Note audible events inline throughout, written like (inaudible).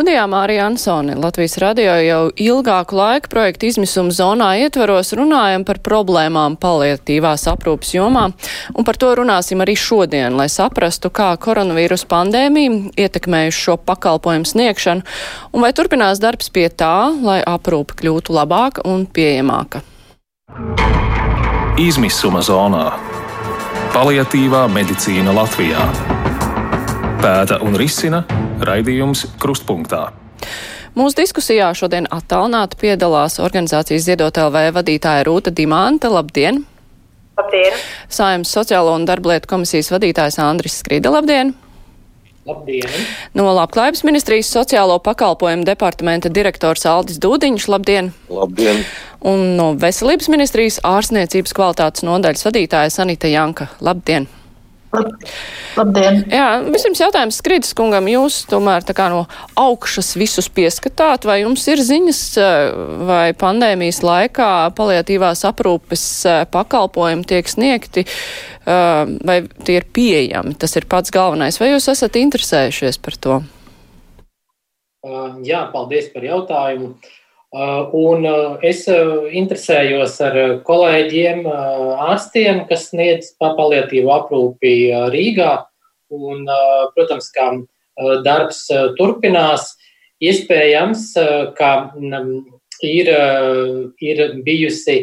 Studijā Mārija Ansone, Latvijas radio jau ilgāku laiku projekta izmisuma zonā ietvaros runājam par problēmām paliatīvās aprūpas jomā, un par to runāsim arī šodien, lai saprastu, kā koronavīrus pandēmija ietekmējuši šo pakalpojumu sniegšanu, un vai turpinās darbs pie tā, lai aprūpa kļūtu labāka un pieejamāka. Izmisuma zonā - paliatīvā medicīna Latvijā. Pēta un risina raidījums Krustpunktā. Mūsu diskusijā šodien attālināti piedalās organizācijas Ziedot LV vadītāja Rūta Dimanta. Labdien! Labdien! Saimnes sociālo un darblietu komisijas vadītājs Andris Skrida. Labdien! Labdien! No Labklājības ministrijas sociālo pakalpojumu departamenta direktors Aldis Dūdiņš. Labdien! Labdien! Un no Veselības ministrijas ārstniecības kvalitātes nodaļas vadītāja Sanita Janka. Labdien! Lab, labdien! Jā, vispirms jautājums Skrītas kungam. Jūs tomēr tā kā no augšas visus pieskatāt, vai jums ir ziņas, vai pandēmijas laikā paliatīvās aprūpes pakalpojumi tiek sniegti, vai tie ir pieejami? Tas ir pats galvenais. Vai jūs esat interesējušies par to? Jā, paldies par jautājumu. Un es interesējos ar kolēģiem, ārstiem, kas sniedz paliatīvu aprūpi Rīgā. Un, protams, kā darbs turpinās, iespējams, ka ir, ir bijusi,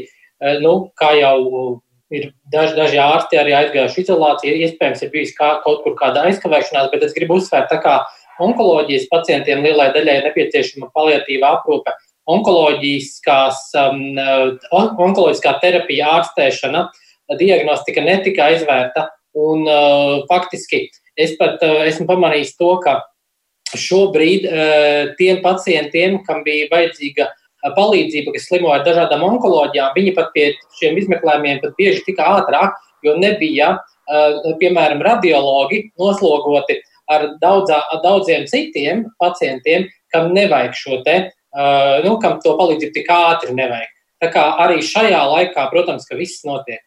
nu, kā jau ir daži, daži ārsti arī aizgājuši izolāciju, iespējams, ir bijusi kā, kaut kur kāda aizkavēšanās, bet es gribu uzsvērt, tā kā onkoloģijas pacientiem lielai daļai nepieciešama paliatīva aprūpe onkoloģiskās, um, onkoloģiskā terapija, ārstēšana, diagnostika netika aizvērta. Un, uh, faktiski es pat uh, esmu pamanījis to, ka šobrīd uh, tiem pacientiem, kam bija vajadzīga palīdzība, kas slimo ar dažādām onkoloģijām, viņi pat pie šiem izmeklējumiem pat bieži tika ātrāk, jo nebija, uh, piemēram, radiologi noslogoti ar daudzā, daudziem citiem pacientiem, kam nevajag šo te Uh, nu, kam to palīdzību tik ātri nevajag. Tā kā arī šajā laikā, protams, ka viss notiek.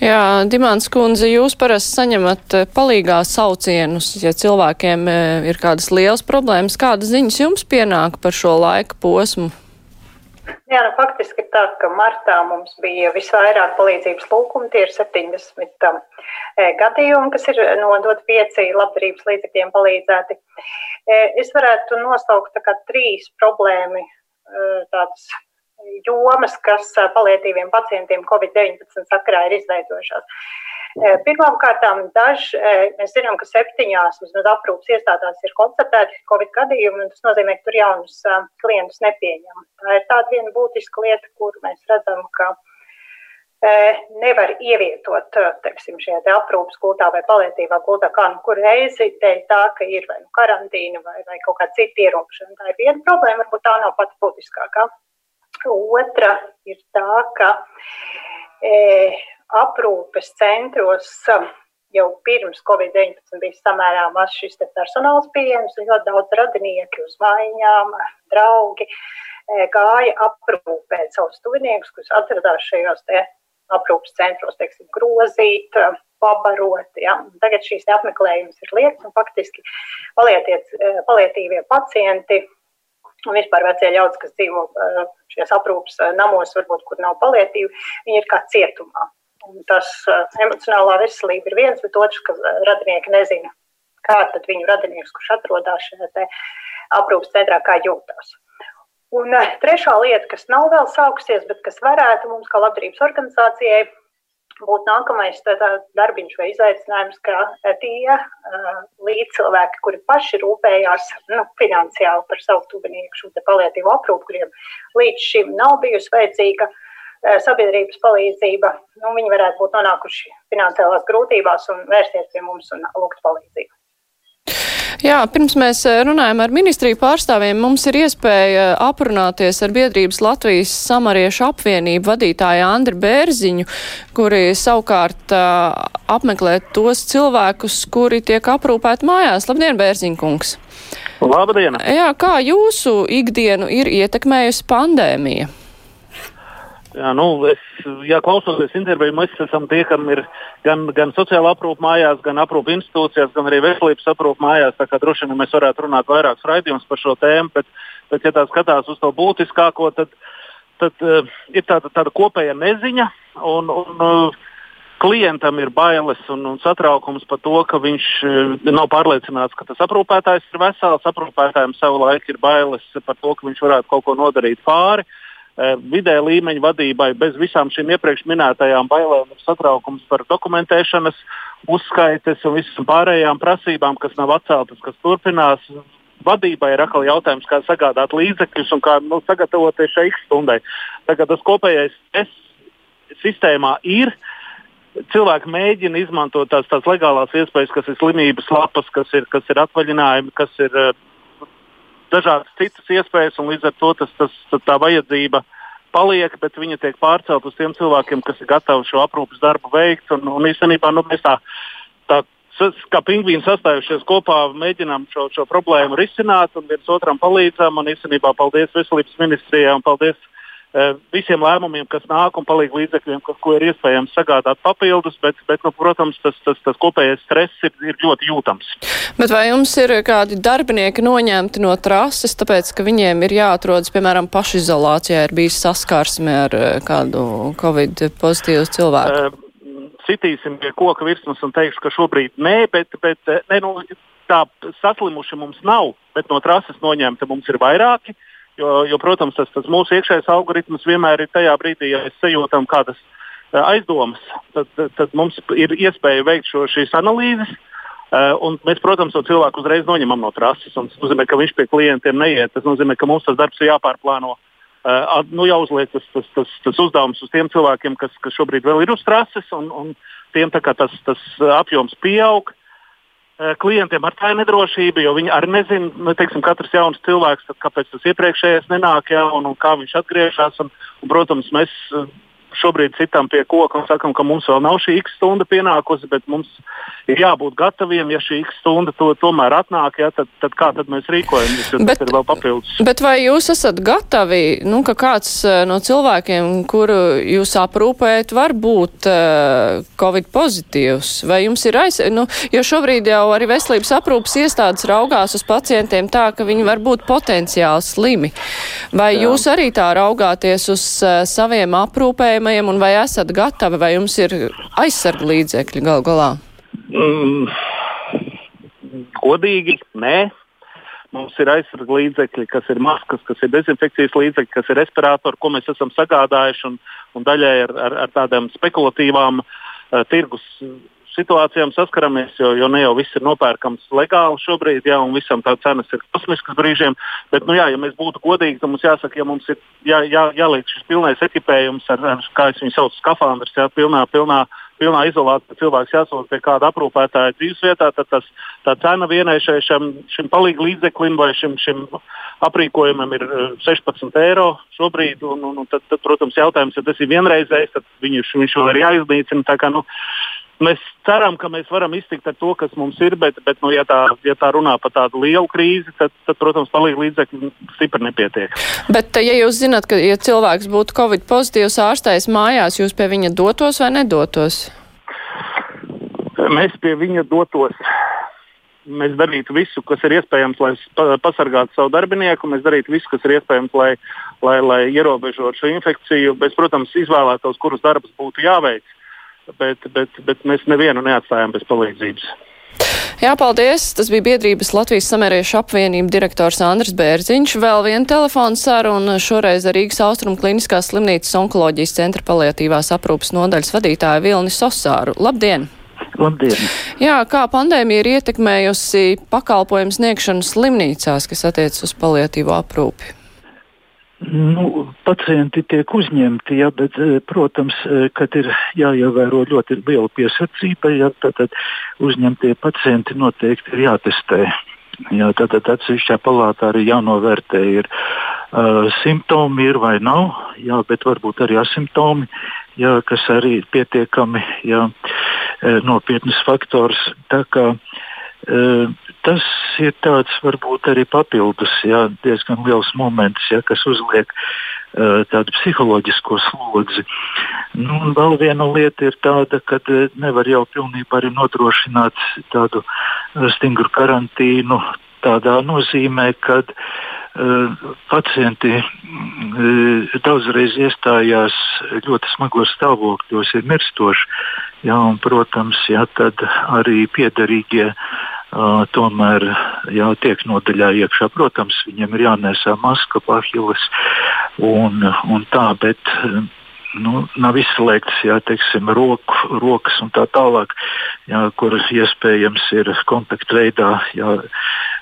Jā, Dimants kundze, jūs parasti saņemat uh, palīgā saucienus, ja cilvēkiem uh, ir kādas lielas problēmas. Kādas ziņas jums pienāk par šo laika posmu? Jā, nu, faktiski tā, ka martā mums bija visvairāk palīdzības lūkumi, tie ir 70 um, gadījumi, kas ir nodot pieci labdarības līdzekļiem palīdzēti. E, es varētu nosaukt trīs problēmi e, tādas jomas, kas palietīviem pacientiem COVID-19 sakarā ir izveidojušās. Pirmkārt, mēs zinām, ka septiņās vismaz aprūpas iestādās ir konstatēti Covid gadījumi, un tas nozīmē, ka tur jaunus klientus nepieņem. Tā ir tāda viena būtiska lieta, kur mēs redzam, ka nevar ievietot teiksim, šajā te aprūpas gultā vai palietīvā gultā, kā nu kur reizi dēļ tā, ka ir vai nu karantīna vai, vai kaut kāda cita ierobežojuma. Tā ir viena problēma, varbūt tā nav pati būtiskākā. Otra ir tā, ka e, aprūpes centros jau pirms Covid-19 bija samērā maz šis personāls pieejams, un ļoti daudz radinieki uz mājām, draugi gāja aprūpēt savus tuviniekus, kas atradās šajos te aprūpes centros, teiksim, grozīt, pabarot. Ja? Tagad šīs apmeklējums ir liekts, un faktiski palietiet, e, palietīvie pacienti un vispār vecie ļaudis, kas dzīvo e, šajos aprūpes namos, varbūt, kur nav palietīvi, viņi ir kā cietumā. Un tas emocionālā veselība ir viens, bet otrs, ka radinieki nezina, kā tad viņu radinieks, kurš atrodas šajā aprūpas centrā, kā jūtas. Un uh, trešā lieta, kas nav vēl sākusies, bet kas varētu mums, kā labdarības organizācijai, būt nākamais darbiņš vai izaicinājums, ka tie uh, līdzcilvēki, kuri paši rūpējās nu, finansiāli par savu tuvinieku, šo palietīvo aprūpu, kuriem līdz šim nav bijusi vajadzīga uh, Eh, sabiedrības palīdzība, nu, viņi varētu būt nonākuši finansiālās grūtībās un vērsties pie mums un lūgt palīdzību. Jā, pirms mēs eh, runājam ar ministriju pārstāvjiem, mums ir iespēja aprunāties ar biedrības Latvijas samariešu apvienību vadītāju Andri Bērziņu, kuri savukārt uh, apmeklē tos cilvēkus, kuri tiek aprūpēti mājās. Labdien, Bērziņkungs! Labdien! Jā, kā jūsu ikdienu ir ietekmējusi pandēmija? Jā, nu, es, ja klausoties interviju, mēs esam tie, kam ir gan, gan sociāla aprūpa mājās, gan aprūpa institūcijās, gan arī veselības aprūpa mājās. Tā kā droši vien mēs varētu runāt vairākus raidījumus par šo tēmu, bet, bet ja tā skatās uz to būtiskāko, tad, tad uh, ir tāda, tāda kopēja neziņa. Un, un, uh, klientam ir bailes un, un satraukums par to, ka viņš uh, nav pārliecināts, ka tas aprūpētājs ir vesels. Aprūpētājiem savulaik ir bailes par to, ka viņš varētu kaut ko nodarīt pāri. Uh, vidē līmeņa vadībai bez visām šīm iepriekš minētajām bailēm ir satraukums par dokumentēšanas, uzskaites un visām pārējām prasībām, kas nav atceltas, kas turpinās. Vadībai ir atkal jautājums, kā sagādāt līdzekļus un kā nu, sagatavoties šai X stundai. Tagad tas kopējais es sistēmā ir. Cilvēki mēģina izmantot tās, tās legālās iespējas, kas ir slimības lapas, kas ir, kas ir atvaļinājumi, kas ir uh, dažādas citas iespējas, un līdz ar to tas, tas, tā vajadzība paliek, bet viņa tiek pārcelt uz tiem cilvēkiem, kas ir gatavi šo aprūpes darbu veikt. Un, un īstenībā nu, mēs tā, tā kā pingvīni sastājušies kopā, mēģinām šo, šo problēmu risināt un viens otram palīdzam. Un īstenībā paldies Veselības ministrijai un paldies visiem lēmumiem, kas nāk un palīdz līdzekļiem, ko, ko ir iespējams sagādāt papildus, bet, bet nu, protams, tas, tas, tas kopējais stress ir, ir ļoti jūtams. Bet vai jums ir kādi darbinieki noņemti no trases, tāpēc, ka viņiem ir jāatrodas, piemēram, pašizolācijā, ir bijis saskarsme ar eh, kādu covid pozitīvu cilvēku? Uh, sitīsim pie koka virsmas un teikšu, ka šobrīd nē, bet, bet ne, nu, tā saslimuši mums nav, bet no trases noņemta mums ir vairāki. Uh, Jo, jo protams, tas, tas mūsu iekšējais algoritms vienmēr ir tajā brīdī, ja mēs sajūtam kādas aizdomas, tad, tad, tad mums ir iespēja veikt šo, šīs analīzes. Uh, un mēs, protams, to cilvēku uzreiz noņemam no trases. Tas nozīmē, ka viņš pie klientiem neiet. Tas nozīmē, ka mums tas darbs ir jāpārplāno. Uh, nu, jāuzliek tas, tas, tas, tas uzdevums uz tiem cilvēkiem, kas, kas šobrīd vēl ir uz trases, un, un tiem tas, tas apjoms pieaug. Eh, klientiem ar tā nedrošību, jo viņi arī nezina, nu, teiksim, katrs jauns cilvēks, tad, kāpēc tas iepriekšējais nenāk, ja, un, un kā viņš atgriežas. Un, un, protams, mēs šobrīd citam pie koka un sakam, ka mums vēl nav šī X stunda pienākusi, bet mums ir jābūt gataviem, ja šī X stunda to, tomēr atnāk, ja, tad, tad kā tad mēs rīkojamies, bet, tas ir vēl papildus. Bet vai jūs esat gatavi, nu, ka kāds eh, no cilvēkiem, kuru jūs aprūpējat, var būt uh, Covid pozitīvs? Vai jums ir aiz, nu, jo šobrīd jau arī veselības aprūpas iestādes raugās uz pacientiem tā, ka viņi var būt potenciāli slimi. Vai Jā. jūs arī tā raugāties uz uh, saviem aprūpējumiem? Iespējamajiem un vai esat gatavi, vai jums ir aizsarga līdzekļi gal galā? Mm, godīgi, nē. Mums ir aizsarga līdzekļi, kas ir maskas, kas ir dezinfekcijas līdzekļi, kas ir respiratori, ko mēs esam sagādājuši un, un daļai ar, ar, ar tādām spekulatīvām uh, tirgus situācijām saskaramies, jo, jo ne jau viss ir nopērkams legāli šobrīd, jā, un visam tā cenas ir kosmiskas brīžiem. Bet, nu, jā, ja mēs būtu godīgi, tad mums jāsaka, ja mums ir jā, jā, jāliek šis pilnais ekipējums ar, ar kā es viņu saucu, skafandrs, jā, pilnā, pilnā, pilnā izolācija, cilvēks jāsūt pie kāda aprūpētāja dzīvesvietā, tad tas, tā cena vienai šim, šim palīgu līdzeklim vai šim, šim aprīkojumam ir 16 eh, eiro šobrīd. Un, un, un tad, tad, protams, jautājums, ja tas ir vienreizējs, tad viņš, viņš vēl ir jāiznīcina. Kā, nu, Mēs ceram, ka mēs varam iztikt ar to, kas mums ir, bet, bet nu, ja, tā, ja tā runā par tādu lielu krīzi, tad, tad protams, palīdzību līdzekļu stipri nepietiek. Bet, ja jūs zināt, ka ja cilvēks būtu Covid pozitīvs ārstējis mājās, jūs pie viņa dotos vai nedotos? Mēs pie viņa dotos. Mēs darītu visu, kas ir iespējams, lai pasargātu savu darbinieku. Mēs darītu visu, kas ir iespējams, lai, lai, lai ierobežotu šo infekciju. Mēs, protams, izvēlētos, kurus darbus būtu jāveic bet, bet, bet mēs nevienu neatstājam bez palīdzības. Jā, paldies. Tas bija biedrības Latvijas samēriešu apvienība direktors Andris Bērziņš. Vēl viena telefona saruna šoreiz ar Rīgas Austrum kliniskās slimnīcas onkoloģijas centra paliatīvās aprūpas nodaļas vadītāju Vilni Sosāru. Labdien! Labdien! Jā, kā pandēmija ir ietekmējusi pakalpojumu sniegšanu slimnīcās, kas attiec uz paliatīvo aprūpi? Nu, pacienti tiek uzņemti, ja, bet, eh, protams, eh, kad ir jāievēro ļoti liela piesardzība, ja, tad, tad uzņemtie pacienti noteikti ir jātestē. Jā, tātad atsevišķā palātā arī jānovērtē, ir uh, simptomi ir vai nav, jā, bet varbūt arī asimptomi, jā, kas arī ir pietiekami jā, nopietnas faktors. Tā kā Tas ir tāds varbūt arī papildus, jā, diezgan liels moments, jā, kas uzliek tādu psiholoģisko slodzi. Nu, vēl viena lieta ir tāda, ka nevar jau pilnībā arī nodrošināt tādu stingru karantīnu tādā nozīmē, ka uh, pacienti daudzreiz iestājās ļoti smagos stāvokļos, ir mirstoši. Jā, un, protams, jā, tad arī piederīgie Uh, tomēr jau tiek nodaļā iekšā. Protams, viņiem ir jānēsā maska, pahilis un, un tā, bet nu, nav izslēgts, jā, teiksim, roku, rokas un tā tālāk, jā, kur iespējams ir kontaktveidā jā,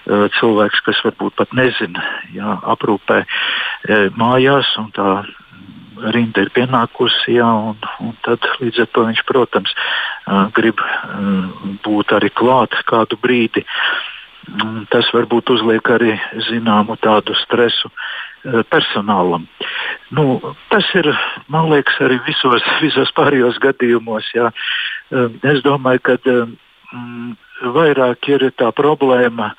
cilvēks, kas varbūt pat nezina, jā, aprūpē mājās un tā rinda ir pienākusi, jā, un, un tad līdz ar to viņš, protams, grib būt arī klāt kādu brīdi. Tas varbūt uzliek arī zināmu tādu stresu personālam. Nu, tas ir, man liekas, arī visos, (laughs) visos pārējos gadījumos. Jā. Es domāju, ka mm, vairāk ir tā problēma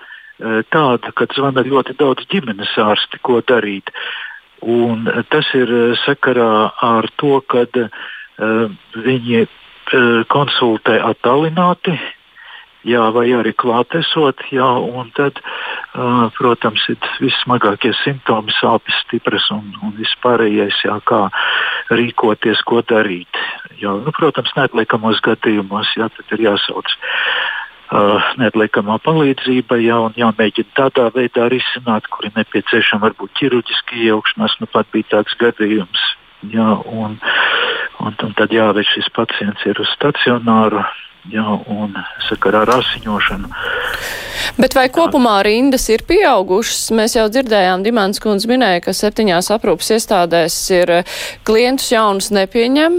tāda, ka zvana ļoti daudz ģimenes ārsti, ko darīt. Un tas ir eh, sakarā ar to, ka uh, viņi uh, konsultē attālināti, jā, vai arī klātesot, jā, un tad, uh, protams, ir vissmagākie simptomi, sāpes, stipras un, un vispārējais, jā, kā rīkoties, ko darīt. Jā, nu, protams, neatliekamos gadījumos, jā, ir jāsauc uh, neatliekamā palīdzība, jā, un jāmēģina tādā veidā risināt, kur ir nepieciešama varbūt ķirurģiska iejaukšanās. Nu, pat bija tāds gadījums. Jā, un, un, un tad jāved šis pacients ir uz stacionāru jā, un sakarā ar asiņošanu. Bet vai kopumā rindas ir pieaugušas? Mēs jau dzirdējām, Dimants kundze minēja, ka septiņās aprūpas iestādēs ir klientus jaunus nepieņem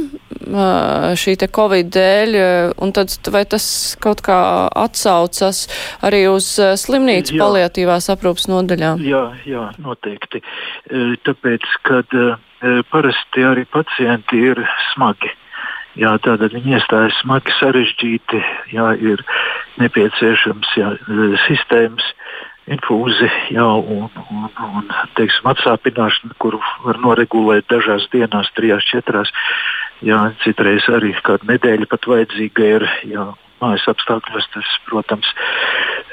šī te Covid dēļ, un tad vai tas kaut kā atsaucas arī uz slimnīcu jā. paliatīvās aprūpas nodaļām? Jā, jā, noteikti. Tāpēc, kad parasti arī pacienti ir smagi. Jā, tātad viņi iestājas smagi sarežģīti, jā, ir nepieciešams jā, sistēmas, infūzi jā, un, un, un teiksim, atsāpināšana, kuru var noregulēt dažās dienās, trijās, četrās. Jā, citreiz arī kāda nedēļa pat vajadzīga ir. Jā, mājas apstākļos tas, protams,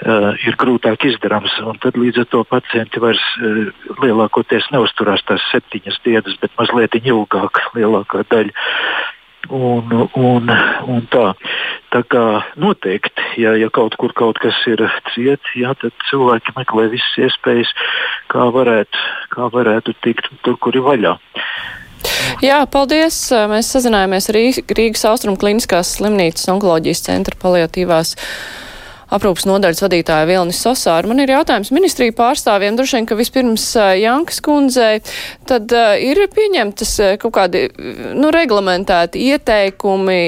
uh, ir grūtāk izdarāms. Tad līdz ar to pacienti vairs uh, lielākoties neusturās tās septiņas dienas, bet mazliet ilgāk, lielākā daļa. Un, un, un tā. tā kā noteikti, ja, ja kaut kur kaut kas ir ciets, jā, tad cilvēki meklē visas iespējas, kā varētu, kā varētu tikt tur, kur ir vaļā. Jā, paldies. Mēs sazinājāmies ar Rīgas Austrum Kliniskās slimnīcas onkoloģijas centra paliatīvās aprūpas nodaļas vadītāja Vilnis Sosāra. Man ir jautājums ministriju pārstāvjiem, droši vien, ka vispirms Jankas kundzei, tad uh, ir pieņemtas kaut kādi, nu, reglamentēti ieteikumi,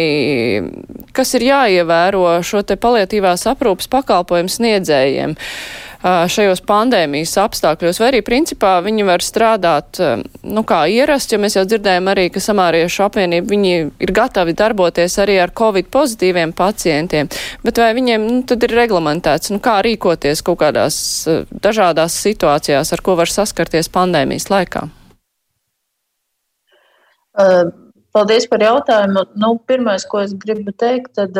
kas ir jāievēro šo te palietīvās aprūpas pakalpojumu sniedzējiem. Uh, šajos pandēmijas apstākļos, vai arī principā viņi var strādāt, nu kā ierasts, jo mēs jau dzirdējam arī, ka samāriešu apvienība, viņi ir gatavi darboties arī ar covid pozitīviem pacientiem, bet vai viņiem, nu, tad ir reglamentēts, nu kā rīkoties kaut kādās dažādās situācijās, ar ko var saskarties pandēmijas laikā? Paldies par jautājumu. Nu, pirmais, ko es gribu teikt, tad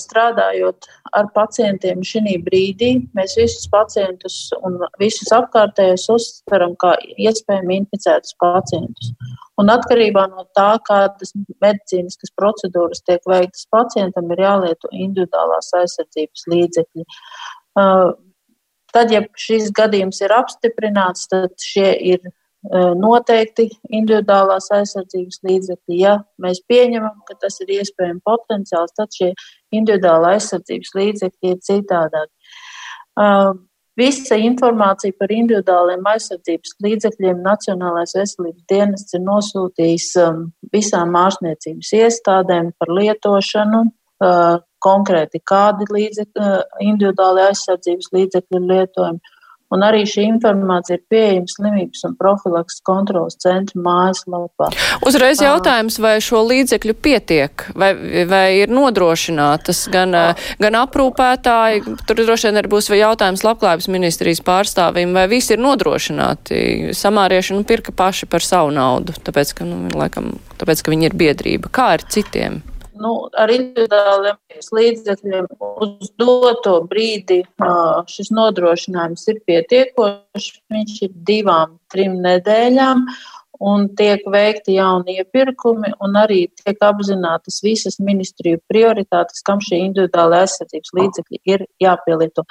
strādājot ar pacientiem šī brīdī, mēs visus pacientus un visus apkārtējos uztveram kā iespējami inficētus pacientus. Un atkarībā no tā, kādas medicīniskas procedūras tiek veiktas pacientam, ir jālieto individuālās aizsardzības līdzekļi. Tad, ja šis gadījums ir apstiprināts, tad šie ir noteikti individuālās aizsardzības līdzekļi. Ja mēs pieņemam, ka tas ir iespējams potenciāls, tad šie individuāla aizsardzības līdzekļi ir citādāk. Visa informācija par individuāliem aizsardzības līdzekļiem Nacionālais veselības dienests ir nosūtījis visām ārstniecības iestādēm par lietošanu, konkrēti kādi līdzekļi, individuāli aizsardzības līdzekļi ir lietojami Un arī šī informācija ir pieejama slimības un profilaks kontrolas centra mājaslapā. Uzreiz jautājums, vai šo līdzekļu pietiek, vai, vai ir nodrošinātas gan, gan aprūpētāji, tur droši vien arī būs vai jautājums labklājības ministrijas pārstāvim, vai visi ir nodrošināti. Samārieši nu, pirka paši par savu naudu, tāpēc, ka, nu, laikam, tāpēc, ka viņi ir biedrība. Kā ar citiem? Nu, ar individuāliem līdzekļiem uz doto brīdi šis nodrošinājums ir pietiekošs. Viņš ir divām, trim nedēļām. Un tiek veikti jauni iepirkumi, un arī tiek apzinātas visas ministriju prioritātes, kam šī individuāla aizsardzības līdzekļi ir jāpielieto.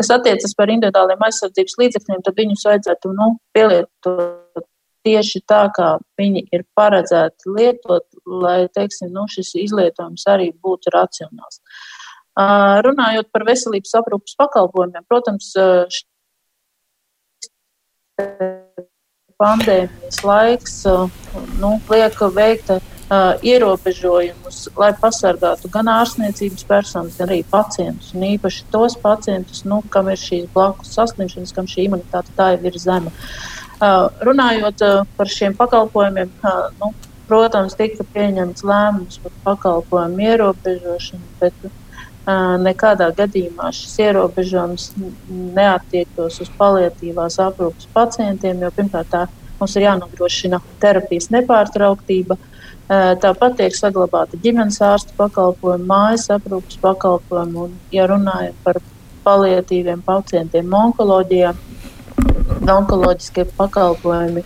Kas attiecas par individuāliem aizsardzības līdzekļiem, tad viņus vajadzētu nu, pielietot tieši tā, kā viņi ir paredzēti lietot, lai teiksim, nu, šis izlietojums arī būtu racionāls. Runājot par veselības aprūpas pakalpojumiem, protams, pandēmijas laiks nu, liek veikt ierobežojumus, lai pasargātu gan ārstniecības personas, gan arī pacientus. Un īpaši tos pacientus, nu, kam ir šīs blakus saslimšanas, kam šī imunitāte tā jau ir zema. Uh, Runājot par šiem pakalpojumiem, nu, protams, tika pieņemts lēmums par pakalpojumu ierobežošanu, bet nekādā gadījumā šis ierobežojums neatiektos uz paliatīvās aprūpas pacientiem, jo pirmkārt tā mums ir jānodrošina terapijas nepārtrauktība. Tāpat tiek saglabāta ģimenes ārsta pakalpojuma, mājas aprūpas pakalpojuma un, ja runājam par paliatīviem pacientiem onkoloģijā, onkoloģiskie pakalpojumi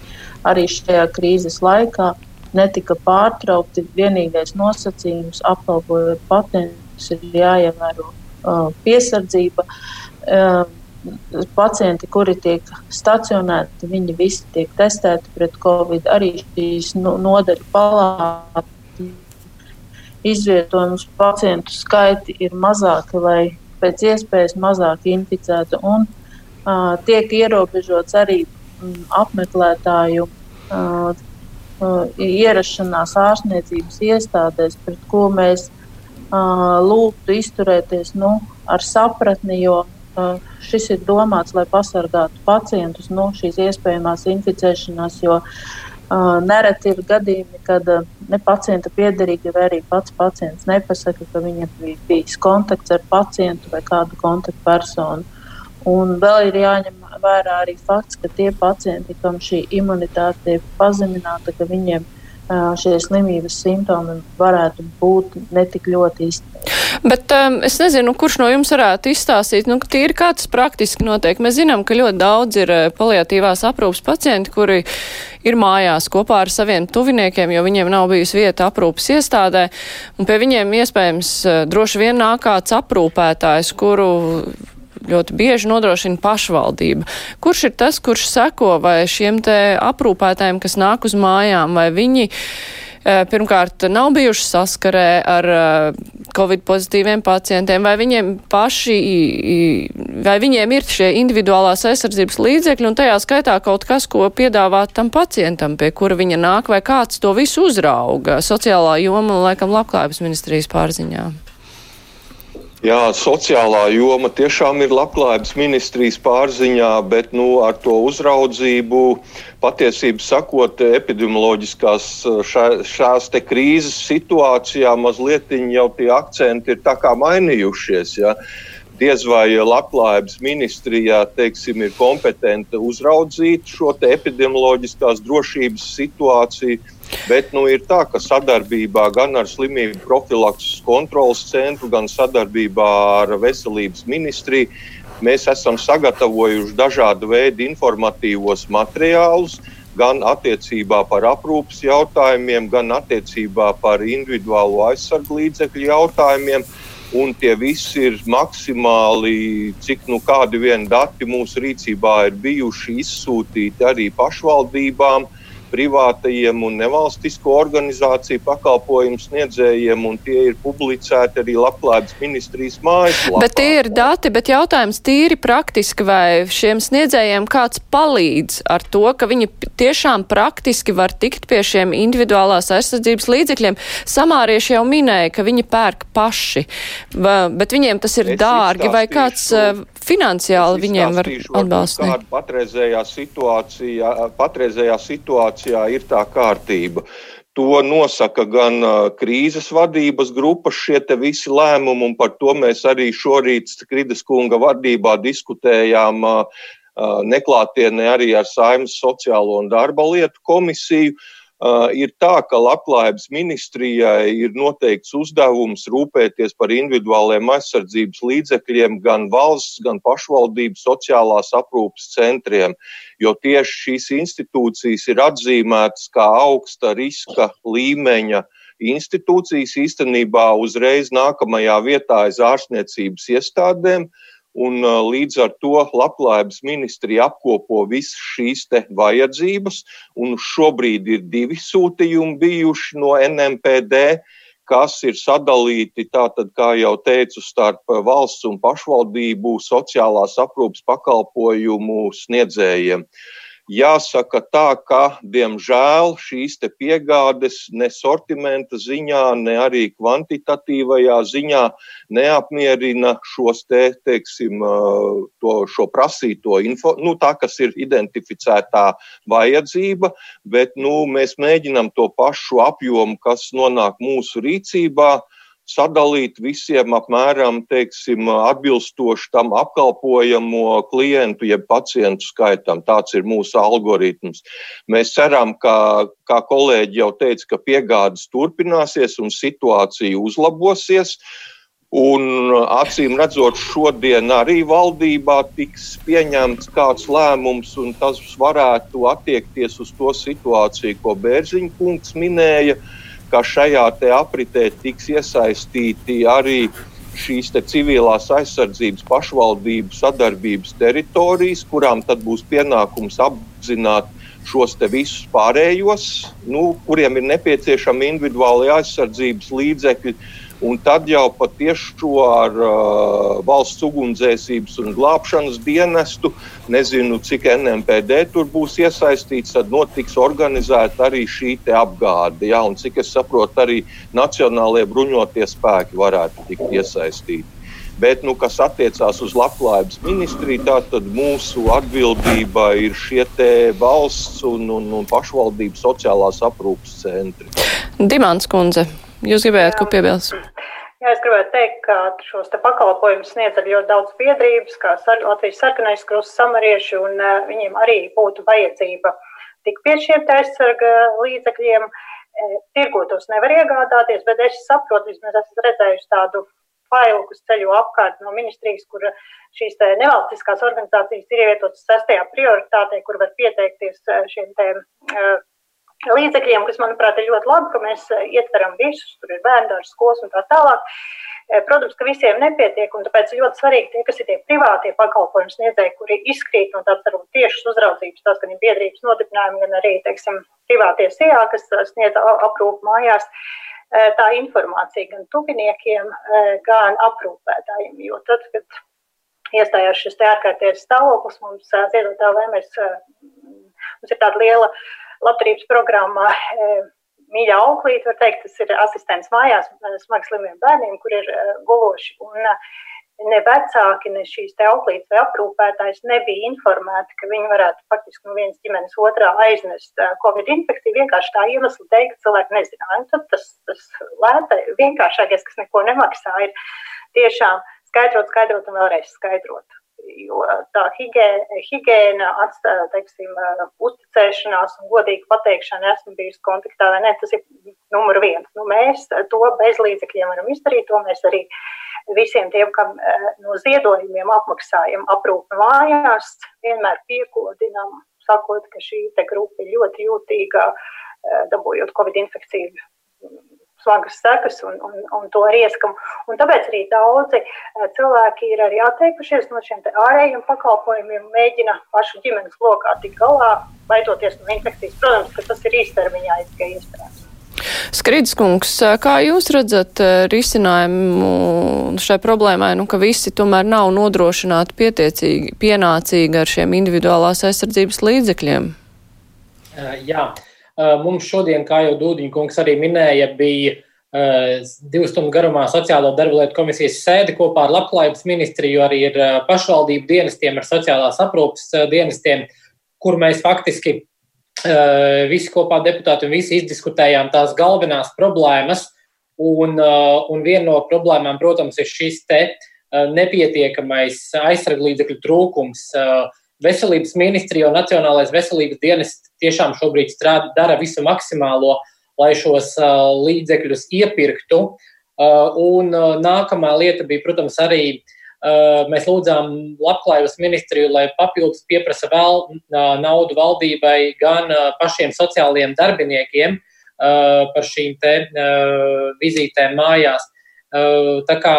arī šajā krīzes laikā netika pārtraukti. Vienīgais nosacījums apkalpojot pacientus ir jāievēro uh, piesardzība. Uh, pacienti, kuri tiek stacionēti, viņi visi tiek testēti pret covid. Arī šīs nodaļu palātu izvietojumus pacientu skaiti ir mazāki, lai pēc iespējas mazāk inficētu. Un tiek ierobežots arī mm, apmeklētāju ierašanās ārstniecības iestādēs, pret ko mēs lūgtu izturēties nu, ar sapratni, jo šis ir domāts, lai pasargātu pacientus no šīs iespējamās inficēšanās. Jo nereti ir gadījumi, kad ne pacienta piederīgi vai arī pats pacients nepasaka, ka viņam bija bijis kontakts ar pacientu vai kādu kontaktpersonu. Un vēl ir jāņem vērā arī fakts, ka tie pacienti, kam šī imunitāte ir pazemināta, ka viņiem šie slimības simptomi varētu būt netik ļoti izteikti. Bet um, es nezinu, kurš no jums varētu izstāstīt, nu, tīri kā tas praktiski notiek. Mēs zinām, ka ļoti daudz ir paliatīvās aprūpas pacienti, kuri ir mājās kopā ar saviem tuviniekiem, jo viņiem nav bijusi vieta aprūpas iestādē, un pie viņiem iespējams droši vien nāk kāds aprūpētājs, kuru ļoti bieži nodrošina pašvaldība. Kurš ir tas, kurš seko vai šiem te aprūpētājiem, kas nāk uz mājām, vai viņi eh, pirmkārt nav bijuši saskarē ar eh, covid pozitīviem pacientiem, vai viņiem paši, vai viņiem ir šie individuālās aizsardzības līdzekļi, un tajā skaitā kaut kas, ko piedāvāt tam pacientam, pie kura viņa nāk, vai kāds to visu uzrauga sociālā joma, laikam, labklājības ministrijas pārziņā. Jā, sociālā joma tiešām ir labklājības ministrijas pārziņā, bet nu, ar to uzraudzību patiesībā sakot, epidemioloģiskās šā, šās krīzes situācijā mazliet jau tie akcenti ir mainījušies. Ja diez vai labklājības ministrijā teiksim, ir kompetenti uzraudzīt šo epidemioloģiskās drošības situāciju. Bet nu, ir tā, ka sadarbībā gan ar slimību profilakses kontrolas centru, gan sadarbībā ar veselības ministriju mēs esam sagatavojuši dažādu veidu informatīvos materiālus, gan attiecībā par aprūpas jautājumiem, gan attiecībā par individuālo aizsargu līdzekļu jautājumiem. Un tie visi ir maksimāli, cik nu kādi vien dati mūsu rīcībā ir bijuši izsūtīti arī pašvaldībām, uh, privātajiem un nevalstisko organizāciju pakalpojumu sniedzējiem, un tie ir publicēti arī Labklājības ministrijas mājaslapā. Bet tie ir dati, bet jautājums tīri praktiski, vai šiem sniedzējiem kāds palīdz ar to, ka viņi tiešām praktiski var tikt pie šiem individuālās aizsardzības līdzekļiem. Samārieši jau minēja, ka viņi pērk paši, bet viņiem tas ir es dārgi, vai kāds šo. Finansiāli viņiem var atbalstīt? Kāda patreizējā situācijā, patreizējā situācijā ir tā kārtība? To nosaka gan krīzes vadības grupas šie visi lēmumi, un par to mēs arī šorīt Skridas kunga vadībā diskutējām neklātienē arī ar Saimnes sociālo un darba lietu komisiju. Uh, ir tā, ka labklājības ministrijai ir noteikts uzdevums rūpēties par individuāliem aizsardzības līdzekļiem gan valsts, gan pašvaldību sociālās aprūpas centriem, jo tieši šīs institūcijas ir atzīmētas kā augsta riska līmeņa institūcijas īstenībā uzreiz nākamajā vietā aiz ārstniecības iestādēm. Un līdz ar to labklājības ministrija apkopo visas šīs vajadzības. Šobrīd ir divi sūtījumi bijuši no NMPD, kas ir sadalīti, tātad, kā jau teicu, starp valsts un pašvaldību sociālās aprūpas pakalpojumu sniedzējiem. Uh, Jāsaka tā, ka, diemžēl, šīs piegādes ne sortimenta ziņā, ne arī kvantitatīvajā ziņā neapmierina šos te, teiksim, to, šo prasīto info, nu, tā, kas ir identificētā vajadzība, bet nu, mēs mēģinam to pašu apjomu, kas nonāk mūsu rīcībā, sadalīt visiem apmēram teiksim, atbilstoši tam apkalpojamo klientu, jeb pacientu skaitam. Tāds ir mūsu algoritms. Mēs ceram, ka, kā kolēģi jau teica, ka piegādes turpināsies un situācija uzlabosies. Un acīm redzot, šodien arī valdībā tiks pieņemts kāds lēmums, un tas varētu attiekties uz to situāciju, ko Bērziņa kungs minēja. Uh, ka šajā apritē tiks iesaistīti arī šīs civilās aizsardzības pašvaldību sadarbības teritorijas, kurām tad būs pienākums apzināt šos visus pārējos, nu, kuriem ir nepieciešami individuāli aizsardzības līdzekļi Un tad jau patiešām ar uh, valsts ugunsdzēsības un glābšanas dienestu, nezinu, cik NMPD tur būs iesaistīts, tad notiks organizēta arī šī apgāde. Ja, un cik es saprotu, arī Nacionālajie bruņotie spēki varētu tikt iesaistīti. Bet, nu, kas attiecās uz labklājības ministriju, tad mūsu atbildība ir šie valsts un, un, un pašvaldību sociālās aprūpas centri. Dimants Kundze, Jūs gribējāt ko piebilst? Jā, es gribētu teikt, ka šos pakalpojumus sniedz arī ļoti daudz biedrības, kā Latvijas sarkanais krusts, samarieši, un uh, viņiem arī būtu vajadzība tik piešķirt aizsarga līdzekļiem. E, tirgo tos nevar iegādāties, bet es saprotu, vismaz esmu redzējusi tādu failu, kas ceļo apkārt no ministrijas, kur šīs nevalstiskās organizācijas ir ievietotas sestajā prioritātē, kur var pieteikties šiem te, uh, līdzekļiem, kas, manuprāt, ir ļoti labi, ka mēs eh, ietveram visus, tur ir bērndārs, skolas un tā tālāk. Eh, protams, ka visiem nepietiek, un tāpēc ļoti svarīgi tie, kas ir tie privātie pakalpojumu sniedzēji, kuri izkrīt no tādas varbūt tiešas uzraudzības, tās gan ir biedrības nodibinājumi, gan arī, teiksim, privātie SIA, kas eh, sniedz aprūpu mājās. Tā informācija gan tuviniekiem, gan aprūpētājiem. Jo tad, kad iestājās šis ārkārtējais stāvoklis, mums ziedotāji, mēs, mums ir tāda liela labdarības programmā e, mīļā auklīte, var teikt, tas ir asistents mājās smagi slimiem bērniem, kur ir e, guloši. Un e, ne vecāki, ne šīs te auklītes vai aprūpētājs nebija informēti, ka viņi varētu faktiski no vienas ģimenes otrā aiznest Covid infekciju vienkārši tā iemesla dēļ, ka cilvēki nezināja. Tad tas, tas lēta, vienkāršākais, kas neko nemaksā, ir tiešām skaidrot, skaidrot un vēlreiz skaidrot jo tā higiēna, atstāja, teiksim, uzticēšanās un godīga pateikšana, esmu bijusi kontaktā vai ne, tas ir numur viens. Nu, mēs to bez līdzekļiem varam izdarīt, to mēs arī visiem tiem, kam no ziedojumiem apmaksājam aprūpi mājās, vienmēr piekodinam, sakot, ka šī grupa ir ļoti jūtīga, dabūjot Covid infekciju smagas sekas un, un, un to rieskam. Un tāpēc arī daudzi eh, cilvēki ir arī atteikušies no šiem ārējiem pakalpojumiem, mēģina pašu ģimenes lokā tikt galā, baidoties no infekcijas. Protams, ka tas ir īstermiņā tikai iespējams. Skrīdiskungs, kā jūs redzat eh, risinājumu šai problēmai, nu, ka visi tomēr nav nodrošināti pietiecīgi, pienācīgi ar šiem individuālās aizsardzības līdzekļiem? Jā, Mums šodien, kā jau Dūdiņa kungs arī minēja, bija divu stundu garumā sociālo darbu lietu komisijas sēdi kopā ar Labklājības ministriju, arī ar pašvaldību dienestiem, ar sociālās aprūpas dienestiem, kur mēs faktiski visi kopā deputāti un visi izdiskutējām tās galvenās problēmas. Un, un viena no problēmām, protams, ir šis te nepietiekamais aizsarglīdzekļu trūkums. Veselības ministrija un Nacionālais veselības dienests tiešām šobrīd strādā, dara visu maksimālo, lai šos līdzekļus iepirktu. Un nākamā lieta bija, protams, arī mēs lūdzām Labklājības ministriju, lai papildus pieprasa vēl naudu valdībai gan pašiem sociālajiem darbiniekiem par šīm te vizītēm mājās. Tā kā,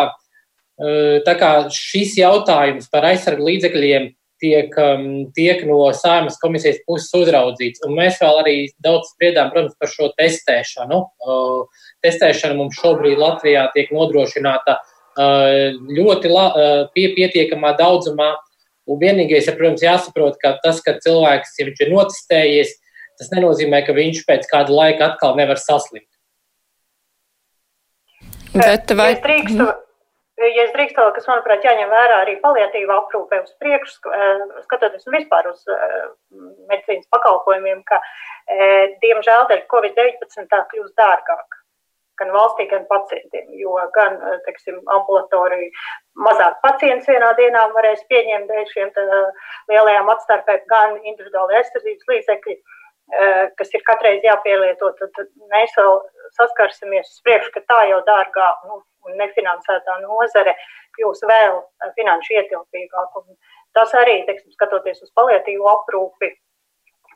tā kā šis jautājums par aizsargu līdzekļiem tiek, um, tiek no saimas komisijas puses uzraudzīts. Un mēs vēl arī daudz spriedām, protams, par šo testēšanu. Uh, testēšana mums šobrīd Latvijā tiek nodrošināta uh, ļoti la, uh, pie, pietiekamā daudzumā. Un vienīgais, ir, protams, jāsaprot, ka tas, ka cilvēks ja ir notestējies, tas nenozīmē, ka viņš pēc kāda laika atkal nevar saslimt. Bet vai... Es drīkstu, ja es drīkstu, kas, manuprāt, jāņem vērā arī paliatīva aprūpe uz priekšu, eh, skatoties vispār uz eh, medicīnas pakalpojumiem, ka, eh, diemžēl, dēļ Covid-19 tā kļūst dārgāk gan valstī, gan pacientiem. Jo gan, teiksim, ambulatorija mazāk pacients vienā dienā varēs pieņemt dēļ šiem lielajām atstarpēm, gan individuāli aizsardzības līdzekļi, kas ir katreiz jāpielieto, tad mēs vēl saskarsimies uz priekšu, ka tā jau dārgā nu, un nefinansētā nozare kļūs vēl eh, finanšu ietilpīgāka. Tas arī, teiksim, skatoties uz palietīvu aprūpi,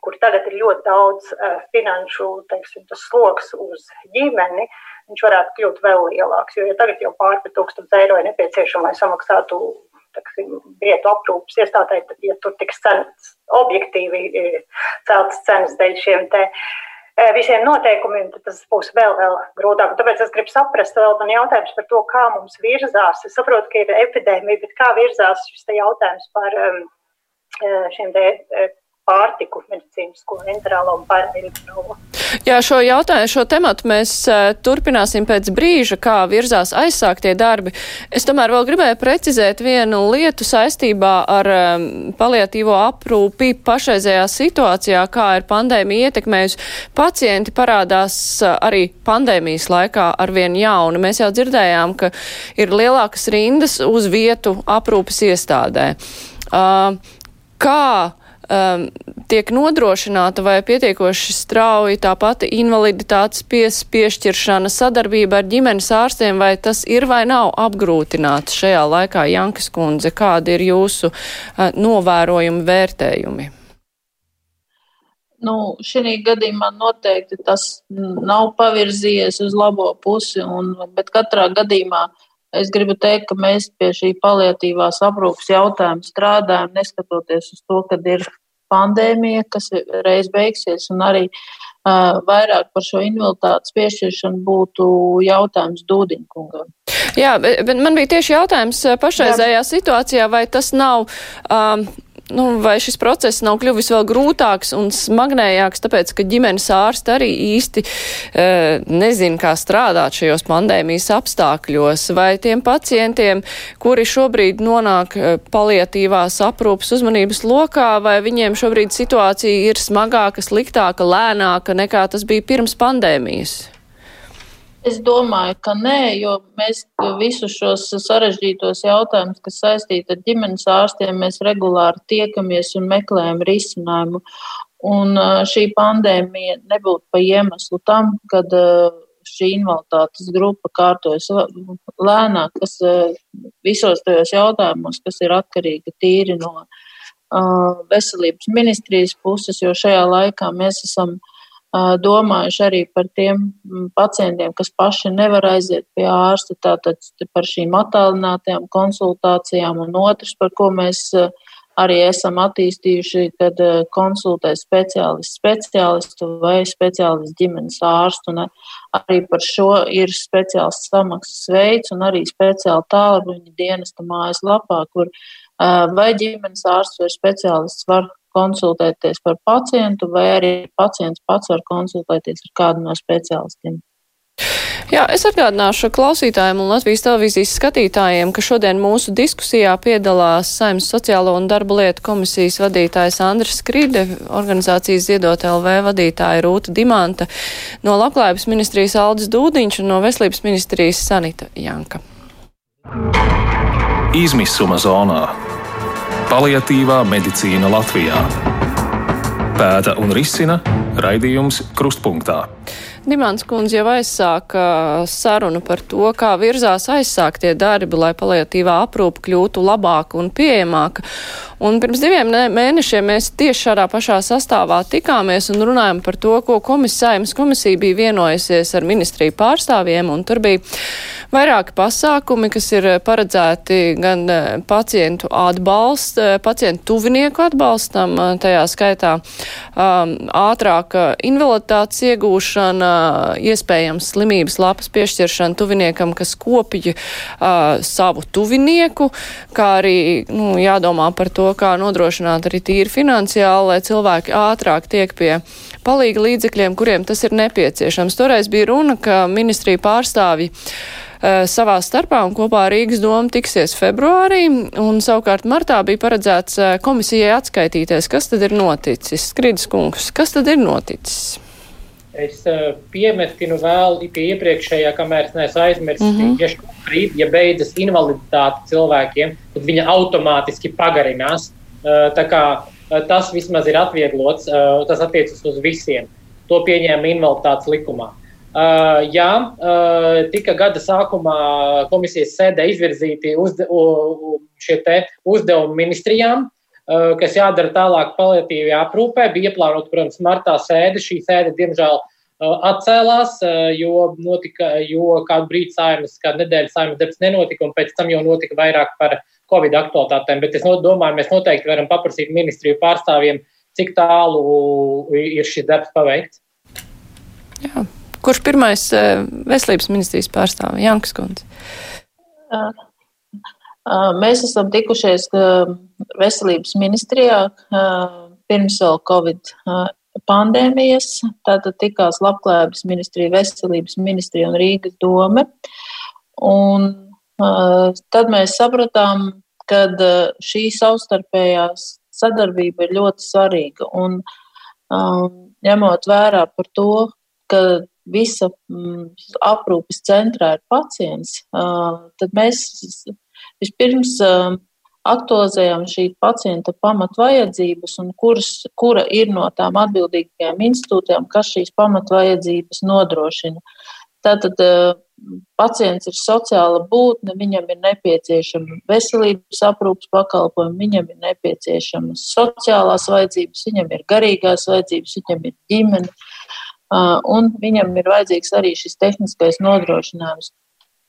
kur tagad ir ļoti daudz uh, finanšu teiksim, sloks uz ģimeni, viņš varētu kļūt vēl lielāks. Jo ja tagad jau pāri par 1000 eiro ir nepieciešama, lai samaksātu teiksim, vietu aprūpas iestādē, tad, ja tur tiks cenas objektīvi eh, celtas cenas dēļ šiem te uh, visiem noteikumiem, tad tas būs vēl, vēl grūtāk. Tāpēc es gribu saprast, vēl man jautājums par to, kā mums virzās. Es saprotu, ka ir epidēmija, bet kā virzās šis jautājums par šiem te pārtiku, medicīnisko, enterālo un pārējiem. Jā, šo jautājumu, šo tematu mēs uh, turpināsim pēc brīža, kā virzās aizsāktie darbi. Es tomēr vēl gribēju precizēt vienu lietu saistībā ar um, paliatīvo aprūpi pašreizējā situācijā, kā ir pandēmija ietekmējusi. Pacienti parādās uh, arī pandēmijas laikā arvien jauni. Mēs jau dzirdējām, ka ir lielākas rindas uz vietu aprūpas iestādē. Uh, kā um, tiek nodrošināta vai pietiekoši strauji tā pati invaliditātes pies, piešķiršana, sadarbība ar ģimenes ārstiem, vai tas ir vai nav apgrūtināts šajā laikā, Jankas kundze, kādi ir jūsu uh, novērojumi, vērtējumi? Nu, šī gadījumā noteikti tas nav pavirzījies uz labo pusi, un, bet katrā gadījumā es gribu teikt, ka mēs pie šī paliatīvās aprūpas jautājuma strādājam, neskatoties uz to, ka ir pandēmija, kas reiz beigsies, un arī uh, vairāk par šo invaliditātes piešķiršanu būtu jautājums Dūdiņkungam. Jā, bet man bija tieši jautājums pašreizējā Jā. situācijā, vai tas nav. Um, nu, vai šis process nav kļuvis vēl grūtāks un smagnējāks, tāpēc, ka ģimenes ārsti arī īsti e, nezin, kā strādāt šajos pandēmijas apstākļos, vai tiem pacientiem, kuri šobrīd nonāk e, paliatīvās aprūpas uzmanības lokā, vai viņiem šobrīd situācija ir smagāka, sliktāka, lēnāka nekā tas bija pirms pandēmijas? Es domāju, ka nē, jo mēs visus šos sarežģītos jautājumus, kas saistīti ar ģimenes ārstiem, mēs regulāri tiekamies un meklējam risinājumu. Un šī pandēmija nebūtu pa iemeslu tam, kad šī invaliditātes grupa kārtojas lēnāk, kas visos tajos jautājumos, kas ir atkarīgi tīri no veselības ministrijas puses, jo šajā laikā mēs esam uh, domājuši arī par tiem pacientiem, kas paši nevar aiziet pie ārsta, tātad par šīm attālinātajām konsultācijām, un otrs, par ko mēs arī esam attīstījuši, kad konsultē speciālists speciālistu vai speciālists ģimenes ārstu, un arī par šo ir speciāls samaksas veids un arī speciāli tālruņa dienesta mājaslapā, kur vai ģimenes ārsts vai speciālists var konsultēties par pacientu, vai arī pacients pats var konsultēties ar kādu no speciālistiem. Jā, es atgādināšu klausītājiem un Latvijas televīzijas skatītājiem, ka šodien mūsu diskusijā piedalās Saimnes sociālo un darba lietu komisijas vadītājs Andris Krīde, organizācijas Ziedot LV vadītāja Rūta Dimanta, no Labklājības ministrijas Aldis Dūdiņš un no Veselības ministrijas Sanita Janka. Izmisuma zonā - paliatīvā medicīna Latvijā. Pēta un risina raidījums Krustpunktā. Dimants kundze jau aizsāka sarunu par to, kā virzās aizsāktie darbi, lai paliatīvā aprūpa kļūtu labāka un pieejamāka. Un pirms diviem mēnešiem mēs tieši šādā pašā sastāvā tikāmies un runājam par to, ko komisājums komisija bija vienojusies ar ministriju pārstāvjiem, un tur bija vairāki pasākumi, kas ir paredzēti gan eh, pacientu atbalst, eh, pacientu tuvinieku atbalstam, eh, tajā skaitā um, ātrāka invaliditātes iegūšana, iespējams slimības lapas piešķiršana tuviniekam, kas kopja uh, savu tuvinieku, kā arī nu, jādomā par to, to, kā nodrošināt arī tīri finansiāli, lai cilvēki ātrāk tiek pie palīga līdzekļiem, kuriem tas ir nepieciešams. Toreiz bija runa, ka ministrija pārstāvji uh, savā starpā un kopā Rīgas domu tiksies februārī, un savukārt martā bija paredzēts uh, komisijai atskaitīties, kas tad ir noticis. Skridis kungs, kas tad ir noticis? Es uh, piemetinu vēl pie iepriekšējā, kamēr es neesmu aizmirsis, mm -hmm. ja šobrīd, ja beidzas invaliditāte cilvēkiem, tad viņa automātiski pagarinās. Uh, kā uh, tas vismaz ir atvieglots, uh, tas attiecas uz visiem. To pieņēma invaliditātes likumā. Uh, jā, uh, tika gada sākumā komisijas sēdē izvirzīti uzde, uh, šie uzdevumi ministrijām, Eh, kas jādara tālāk paliatīvajā aprūpē. Bija ieplānota, protams, martā sēde. Šī sēde, diemžēl, eh, atcēlās, eh, jo, notika, jo kādu brīdi saimas, kādu nedēļu saimas darbs nenotika, un pēc tam jau notika vairāk par Covid aktualitātēm. Bet es domāju, mēs noteikti varam paprasīt ministriju pārstāvjiem, cik tālu ir šis darbs paveikts. Jā. Kurš pirmais veselības ministrijas pārstāvis? Jankas kundze. Mēs esam tikušies veselības ministrijā pirms vēl Covid pandēmijas. Tātad tikās Labklājības ministrija, veselības ministrija un Rīgas dome. Un tad mēs sapratām, ka šī savstarpējā sadarbība ir ļoti svarīga. Un ņemot vērā par to, ka visa aprūpes centrā ir pacients, tad mēs Vispirms um, aktualizējam šī pacienta pamatvajadzības un kuras, kura ir no tām atbildīgajām institūcijām, kas šīs pamatvajadzības nodrošina. Tātad uh, pacients ir sociāla būtne, viņam ir nepieciešama veselības aprūpas pakalpojumi, viņam ir nepieciešamas sociālās vajadzības, viņam ir garīgās vajadzības, viņam ir ģimene, uh, un viņam ir vajadzīgs arī šis tehniskais nodrošinājums.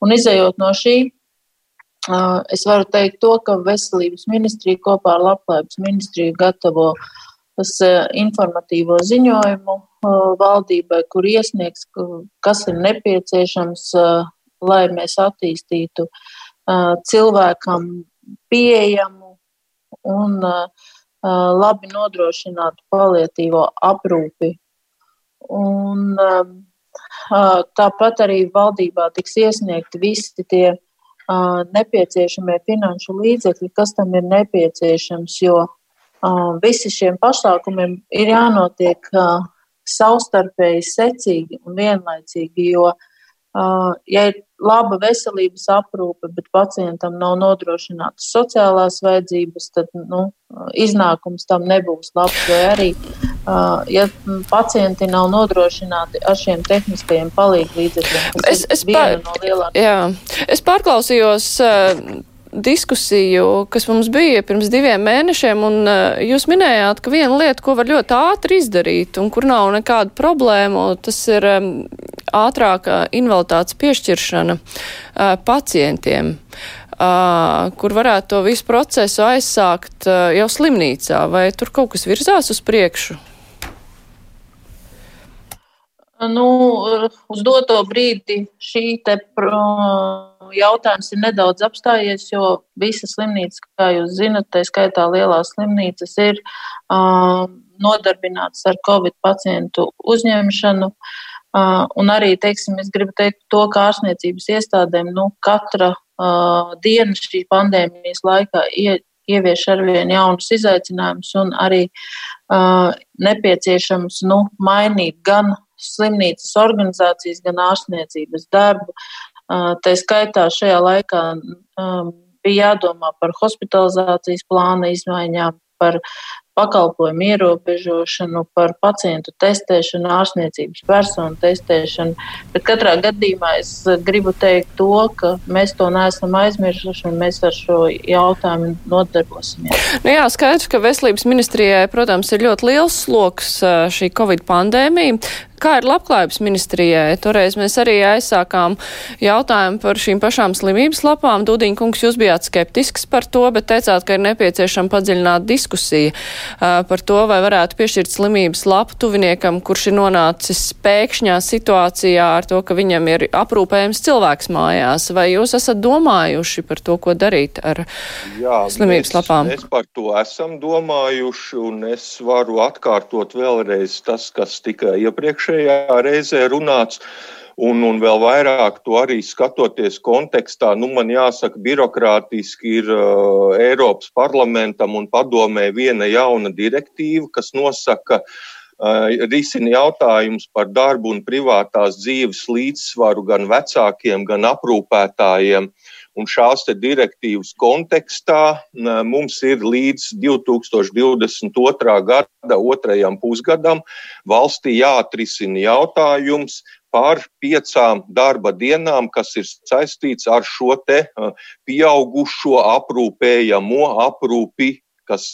Un izējot no šī, Es varu teikt to, ka veselības ministrija kopā ar labklājības ministriju gatavo tas informatīvo ziņojumu valdībai, kur iesniegs, kas ir nepieciešams, lai mēs attīstītu cilvēkam pieejamu un labi nodrošinātu palietīvo aprūpi. Un, tāpat arī valdībā tiks iesniegti visi tie nepieciešamie finanšu līdzekļi, kas tam ir nepieciešams, jo visi šiem pasākumiem ir jānotiek savstarpēji secīgi un vienlaicīgi, jo, ja ir laba veselības aprūpe, bet pacientam nav nodrošinātas sociālās vajadzības, tad nu, iznākums tam nebūs labs. Vai arī, ja pacienti nav nodrošināti ar šiem tehniskajiem palīdzekļiem, es, es, pār, no lielākajiem. Jā, es pārklausījos diskusiju, kas mums bija pirms diviem mēnešiem, un uh, jūs minējāt, ka viena lieta, ko var ļoti ātri izdarīt un kur nav nekāda problēma, tas ir um, ātrāka invaliditātes piešķiršana uh, pacientiem. Uh, kur varētu to visu procesu aizsākt uh, jau slimnīcā, vai tur kaut kas virzās uz priekšu? Nu, uz doto brīdi šī te jautājums ir nedaudz apstājies, jo visas slimnīcas, kā jūs zinat, tā skaitā lielās slimnīcas, ir uh, nodarbinātas ar covid pacientu uzņemšanu. Uh, un arī, teiksim, es gribu teikt to, ka ārstniecības iestādēm nu, katra uh, diena šī pandēmijas laikā ie, ievieš arvien jaunus izaicinājumus un arī uh, nepieciešams nu, mainīt gan slimnīcas organizācijas, gan ārstniecības darbu. Tā skaitā šajā laikā bija jādomā par hospitalizācijas plāna izmaiņām, par pakalpojumu ierobežošanu, par pacientu testēšanu, ārstniecības personu testēšanu. Bet katrā gadījumā es gribu teikt to, ka mēs to neesam aizmirsuši un mēs ar šo jautājumu nodarbosimies. Nu jā, skaidrs, ka veselības ministrijai, protams, ir ļoti liels sloks šī Covid pandēmija. Kā ir labklājības ministrijai? Toreiz mēs arī aizsākām jautājumu par šīm pašām slimības lapām. Dūdiņa kungs, jūs bijāt skeptisks par to, bet teicāt, ka ir nepieciešama padziļināta diskusija par to, vai varētu piešķirt slimības lapu tuviniekam, kurš ir nonācis pēkšņā situācijā ar to, ka viņam ir aprūpējams cilvēks mājās. Vai jūs esat domājuši par to, ko darīt ar Jā, slimības mēs, lapām? Mēs par to esam domājuši, un es varu atkārtot vēlreiz tas, kas tika iepriekš iepriekšējā reizē runāts. Un, un vēl vairāk to arī skatoties kontekstā, nu, man jāsaka, birokrātiski ir uh, Eiropas parlamentam un padomē viena jauna direktīva, kas nosaka, uh, risina jautājumus par darbu un privātās dzīves līdzsvaru gan vecākiem, gan aprūpētājiem. Un šās direktīvas kontekstā mums ir līdz 2022. gada otrajam pusgadam valstī jāatrisina jautājums par piecām darba dienām, kas ir saistīts ar šo te pieaugušo aprūpējamo aprūpi kas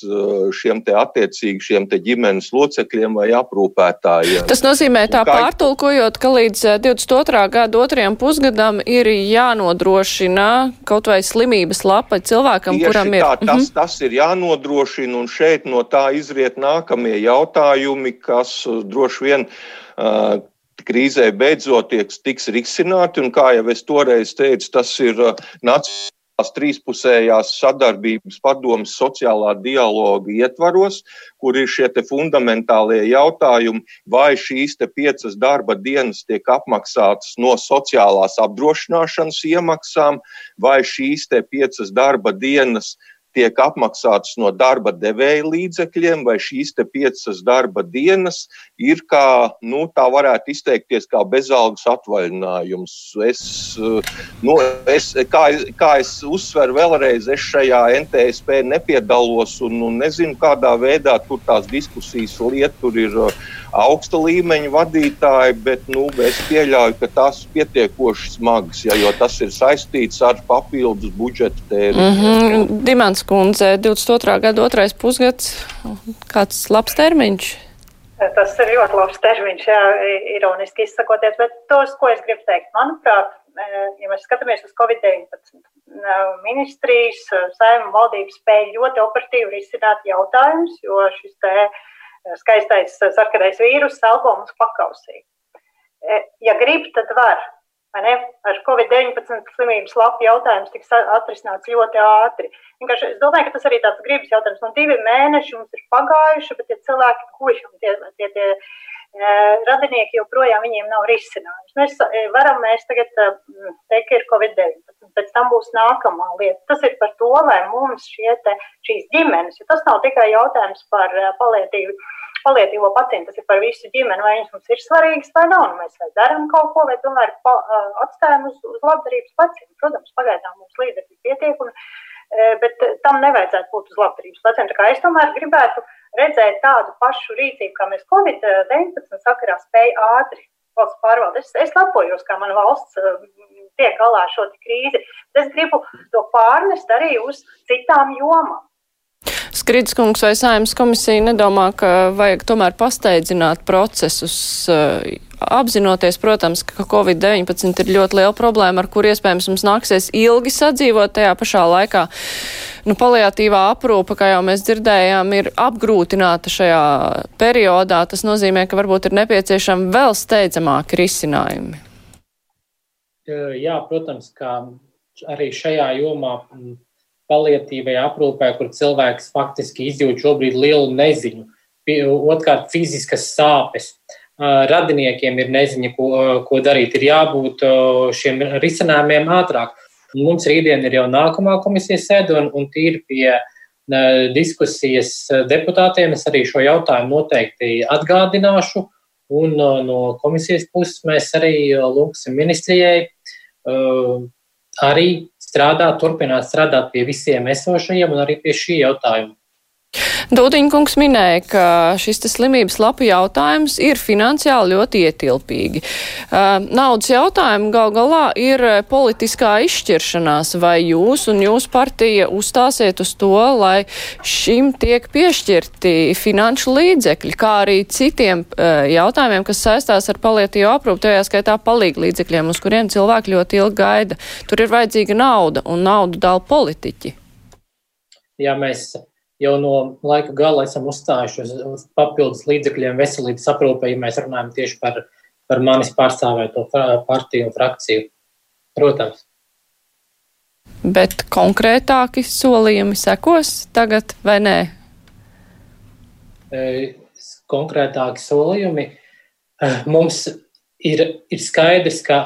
šiem te attiecīgi šiem te ģimenes locekļiem vai aprūpētājiem. Tas nozīmē tā kā... pārtulkojot, ka līdz 22. Eh, gada otrajam pusgadam ir jānodrošina kaut vai slimības lapa cilvēkam, Tieši kuram ir. Tā, tas, mm -hmm. tas ir jānodrošina un šeit no tā izriet nākamie jautājumi, kas droši vien. Uh, krīzē beidzot tiks risināti, un kā jau es toreiz teicu, tas ir uh, nacionālais trīspusējās sadarbības padomas sociālā dialoga ietvaros, kur ir šie fundamentālie jautājumi, vai šīs piecas darba dienas tiek apmaksātas no sociālās apdrošināšanas iemaksām, vai šīs piecas darba dienas tiek apmaksātas no darba devēja līdzekļiem, vai šīs piecas darba dienas ir kā, nu, tā varētu izteikties, kā bezalgas atvaļinājums. Es, nu, es, kā, kā es uzsveru vēlreiz, es šajā NTSP nepiedalos un, un nezinu, kādā veidā tur tās diskusijas lieta tur ir augsta līmeņa vadītāji, bet nu, es pieļauju, ka tās ir pietiekoši smagas, ja, jo tas ir saistīts ar papildus budžeta tēriņiem. Mm -hmm. Dimants kundze, 22. gada otrais pusgads, kāds labs termiņš? Tas ir ļoti labs termiņš, jā, ironiski izsakoties, bet tos, ko es gribu teikt, manuprāt, ja mēs skatāmies uz Covid-19, ministrijas, saima valdības spēja ļoti operatīvi risināt jautājumus, jo šis te skaistais sarkanais vīrus elpo mums pakausī. Ja grib, tad var. Ar Covid-19 slimības lapu jautājums tiks atrisināts ļoti ātri. Vienkārši es domāju, ka tas arī tāds gribas jautājums. Nu, divi mēneši mums ir pagājuši, bet tie cilvēki guļ un tie, tie, tie radinieki joprojām viņiem nav risinājums. Mēs varam mēs tagad teikt, ka ir Covid-19, pēc tam būs nākamā lieta. Tas ir par to, lai mums šie te, šīs ģimenes, jo tas nav tikai jautājums par palietīvu, palietīvo pacientu, tas ir par visu ģimeni, vai viņas mums ir svarīgas vai nav. Nu, mēs vai darām kaut ko, vai tomēr atstājam uz, uz labdarības pacientu. Protams, pagaidām mums līdzekļi pietiek, un, bet tam nevajadzētu būt uz labdarības pacientu. Es tomēr gribētu redzēt tādu pašu rīcību, kā mēs Covid-19 sakarā spēja ātri valsts pārvalde. Es, es lepojos, kā mana valsts uh, tiek galā ar šo krīzi. Es gribu to pārnest arī uz citām jomām. Skridskungs vai saimnes komisija nedomā, ka vajag tomēr pasteidzināt procesus, uh, apzinoties, protams, ka Covid-19 ir ļoti liela problēma, ar kur iespējams mums nāksies ilgi sadzīvot tajā pašā laikā. Nu, paliatīvā aprūpa, kā jau mēs dzirdējām, ir apgrūtināta šajā periodā. Tas nozīmē, ka varbūt ir nepieciešami vēl steidzamāki risinājumi. Jā, protams, ka arī šajā jomā paliatīvajā aprūpē, kur cilvēks faktiski izjūt šobrīd lielu neziņu, otrkārt fiziskas sāpes, radiniekiem ir neziņa, ko, ko darīt. Ir jābūt šiem risinājumiem ātrāk. Mums rītdien ir jau nākamā komisijas sēde, un, un tīri pie diskusijas deputātiem es arī šo jautājumu noteikti atgādināšu. Un no komisijas puses mēs arī lūgsim ministrijai arī strādāt, turpināt strādāt pie visiem esošajiem un arī pie šī jautājuma. Dūdiņkungs minēja, ka šis slimības lapu jautājums ir finansiāli ļoti ietilpīgi. Naudas jautājumi gal galā ir politiskā izšķiršanās, vai jūs un jūsu partija uzstāsiet uz to, lai šim tiek piešķirti finanšu līdzekļi, kā arī citiem jautājumiem, kas saistās ar palietīvu aprūpu, tajā skaitā palīgu līdzekļiem, uz kuriem cilvēki ļoti ilgi gaida. Tur ir vajadzīga nauda, un naudu dala politiķi. Jā, mēs jau no laika gala esam uzstājuši uz, papildus līdzekļiem veselības aprūpē, ja mēs runājam tieši par, par manis pārstāvēto partiju un frakciju. Protams. Bet konkrētāki solījumi sekos tagad vai nē? E, konkrētāki solījumi. E, mums ir, ir skaidrs, ka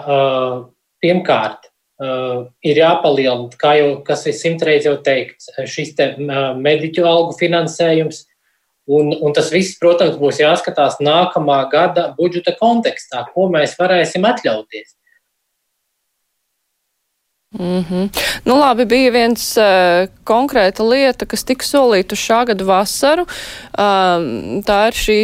pirmkārt Uh, ir jāpalielina, kā jau kas ir simtreiz jau teikts, šis te uh, mediķu algu finansējums. Un, un tas viss, protams, būs jāskatās nākamā gada budžeta kontekstā, ko mēs varēsim atļauties. Mm -hmm. Nu, labi, bija viens uh, konkrēta lieta, kas tika solīta šā gada vasaru. Uh, tā ir šī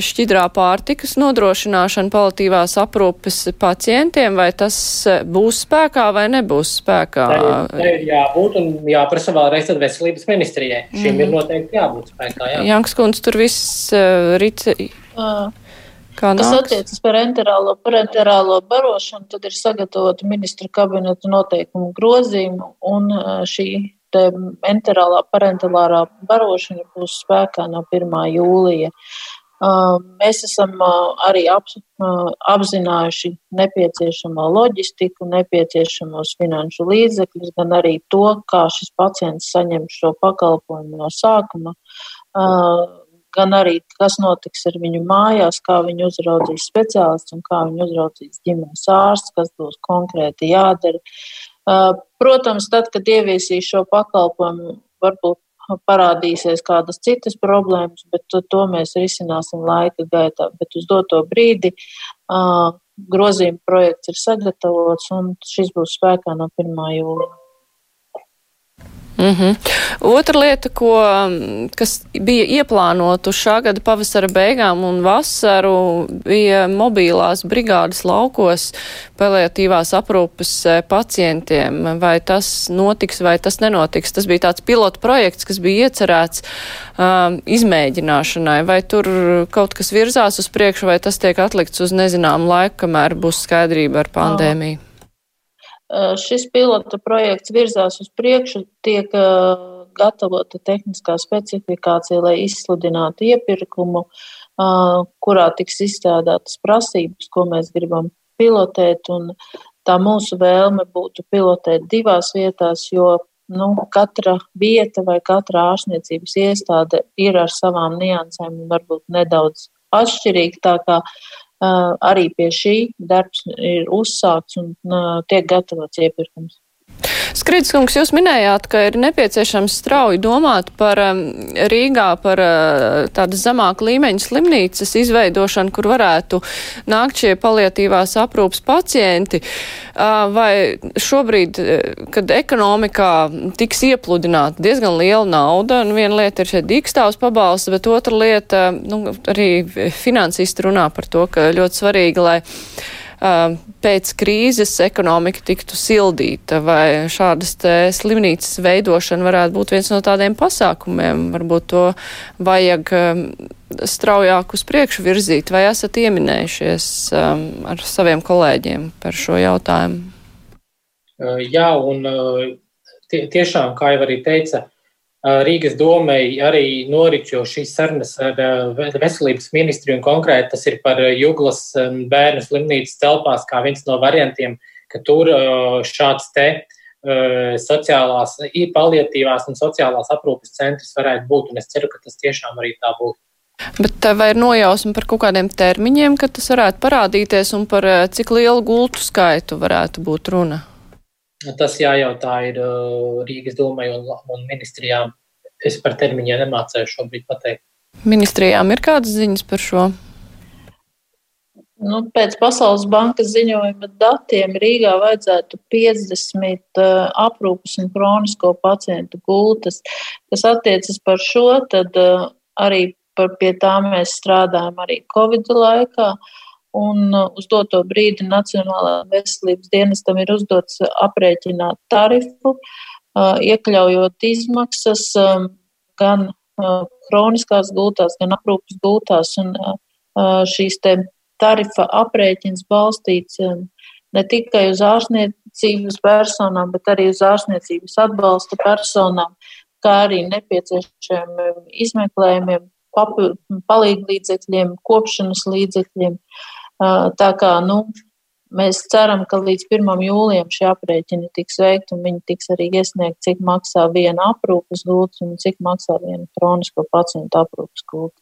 šķidrā pārtikas nodrošināšana palatīvās aprūpes pacientiem. Vai tas uh, būs spēkā vai nebūs spēkā? Tā ir, ir jābūt un jāprasa vēlreiz veselības ministrijai. Šim mm -hmm. ir mhm. noteikti jābūt spēkā. Jā. Janks Kunds, tur viss uh, rīt. Uh. Kas attiecas par enterālo, par enterālo barošanu, tad ir sagatavota ministra kabineta noteikumu grozījumu, un šī enterālā parentelārā barošana būs spēkā no 1. jūlija. Mēs esam arī ap, apzinājuši nepieciešamo loģistiku, nepieciešamos finanšu līdzekļus, gan arī to, kā šis pacients saņem šo pakalpojumu no sākuma gan arī kas notiks ar viņu mājās, kā viņu uzraudzīs speciālists un kā viņu uzraudzīs ģimenes ārsts, kas būs konkrēti jādara. Protams, tad, kad ieviesīs šo pakalpojumu, varbūt parādīsies kādas citas problēmas, bet to, to mēs risināsim laika gaitā. Bet uz doto brīdi grozījuma projekts ir sagatavots un šis būs spēkā no 1. jūlija. Mm -hmm. Otra lieta, ko, kas bija ieplānota uz šā gada pavasara beigām un vasaru, bija mobilās brigādes laukos paliatīvās aprūpes e, pacientiem. Vai tas notiks vai tas nenotiks? Tas bija tāds pilotu projekts, kas bija iecerēts um, izmēģināšanai. Vai tur kaut kas virzās uz priekšu, vai tas tiek atlikts uz nezināmu laiku, kamēr būs skaidrība ar pandēmiju? Šis pilota projekts virzās uz priekšu, tiek gatavota tehniskā specifikācija, lai izsludinātu iepirkumu, kurā tiks izstrādātas prasības, ko mēs gribam pilotēt. Tā mūsu vēlme būtu pilotēt divās vietās, jo nu, katra vieta vai katra ārstniecības iestāde ir ar savām niansēm un varbūt nedaudz atšķirīga. Tā kā arī pie šī darbs ir uzsākts un tiek gatavots iepirkums. Skridskungs, jūs minējāt, ka ir nepieciešams strauji domāt par Rīgā, par uh, tādas zemāka līmeņa slimnīcas izveidošanu, kur varētu nākt šie paliatīvās aprūpas pacienti. Vai šobrīd, kad ekonomikā tiks iepludināta diezgan liela nauda, un viena lieta ir šeit dīkstāvs pabalsts, bet otra lieta, nu, arī finansisti runā par to, ka ļoti svarīgi, lai pēc krīzes ekonomika tiktu sildīta, vai šādas slimnīcas veidošana varētu būt viens no tādiem pasākumiem. Varbūt to vajag straujāk uz priekšu virzīt, vai esat ieminējušies ar saviem kolēģiem par šo jautājumu? Jā, un tie, tiešām, kā jau arī teica, Rīgas domei arī norit jau šīs sarunas ar veselības ministriju, un konkrēti tas ir par Juglas bērnu slimnīcas telpās, kā viens no variantiem, ka tur šāds te sociālās, palietīvās un sociālās aprūpes centrs varētu būt, un es ceru, ka tas tiešām arī tā būs. Bet vai ir nojausma par kaut kādiem termiņiem, kad tas varētu parādīties un par cik lielu gultu skaitu varētu būt runa? Tas jājautā ir Rīgas domai un, un ministrijām. Es par termiņiem nemācēju šobrīd pateikt. Ministrijām ir kādas ziņas par šo? Nu, pēc Pasaules bankas ziņojuma datiem Rīgā vajadzētu 50 uh, aprūpes un kronisko pacientu gultas. Kas attiecas par šo, tad uh, arī par, pie tā mēs strādājam arī Covid laikā. Un uh, uz doto brīdi Nacionālā veselības dienestam ir uzdots aprēķināt tarifu, uh, iekļaujot izmaksas um, gan uh, kroniskās gultās, gan aprūpes gultās. Un uh, šīs te tarifa aprēķins balstīts um, ne tikai uz ārstniecības personām, bet arī uz ārstniecības atbalsta personām, kā arī nepieciešamiem izmeklējumiem, palīglīdzekļiem, kopšanas līdzekļiem. Uh, tā kā nu, mēs ceram, ka līdz 1. jūlijam šie aprēķini tiks veikti un viņi tiks arī iesniegti, cik maksā viena aprūpas gulta un cik maksā viena kronisko pacientu aprūpas gulta.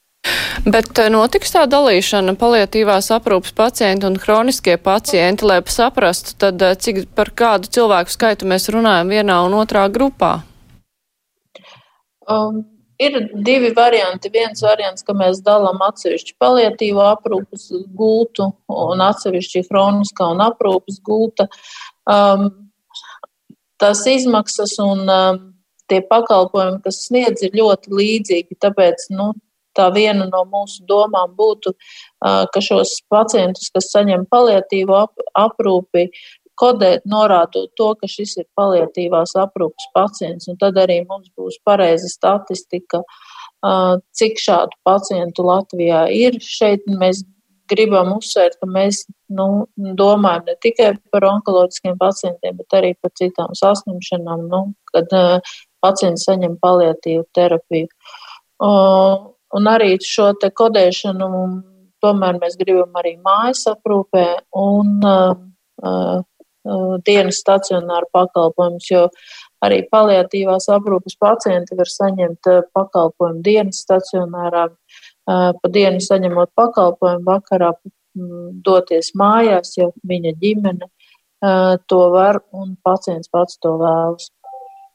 Bet notiks tā dalīšana palietīvās aprūpas pacienti un hroniskie pacienti, lai saprastu, tad cik par kādu cilvēku skaitu mēs runājam vienā un otrā grupā? Um, ir divi varianti. Viens variants, ka mēs dalām atsevišķi palietīvo aprūpas gultu un atsevišķi hroniskā un aprūpas gulta. Um, tās izmaksas un um, tie pakalpojumi, kas sniedz, ir ļoti līdzīgi. Tāpēc nu, tā viena no mūsu domām būtu, ka šos pacientus, kas saņem paliatīvo aprūpi, kodēt, norādot to, ka šis ir paliatīvās aprūpas pacients, un tad arī mums būs pareiza statistika, cik šādu pacientu Latvijā ir. Šeit mēs gribam uzsvērt, ka mēs nu, domājam ne tikai par onkoloģiskiem pacientiem, bet arī par citām saslimšanām, nu, kad uh, pacients saņem paliatīvu terapiju. Uh, Un arī šo te kodēšanu tomēr mēs gribam arī mājas aprūpē un uh, dienas stacionāru pakalpojumus, jo arī paliatīvās aprūpes pacienti var saņemt uh, pakalpojumu dienas stacionārā, uh, pa dienu saņemot pakalpojumu, vakarā mm, doties mājās, jo viņa ģimene uh, to var un pacients pats to vēlas.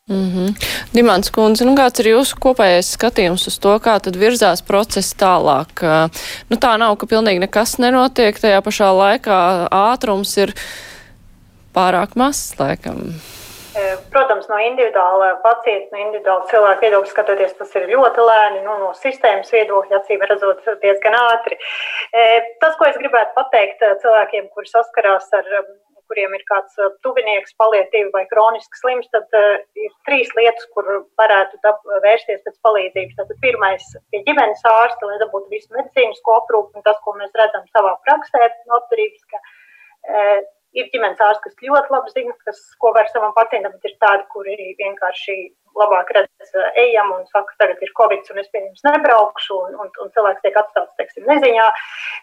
Mm -hmm. Dimants kundze, nu kāds ir jūsu kopējais skatījums uz to, kā tad virzās process tālāk? Nu tā nav, ka pilnīgi nekas nenotiek, tajā pašā laikā ātrums ir pārāk mazs, laikam. Protams, no individuāla pacienta, no individuāla cilvēka viedokļa skatoties, tas ir ļoti lēni, nu, no sistēmas viedokļa acīm redzot diezgan ātri. Tas, ko es gribētu pateikt cilvēkiem, kuri saskarās ar kuriem ir kāds tuvinieks, palietīvi vai kroniski slims, tad uh, ir trīs lietas, kur varētu dab, vērsties pēc palīdzības. Tad pirmais pie ģimenes ārsta, lai dabūtu visu medicīnisko aprūpi, un tas, ko mēs redzam savā praksē, no apturības, ka uh, ir ģimenes ārsti, kas ļoti labi zina, kas, ko var savam pacientam, bet ir tādi, kuri vienkārši labāk redz, ejam un saka, tagad ir covid, un es pie jums nebraukšu, un, un, un cilvēks tiek atstāts, teiksim, neziņā.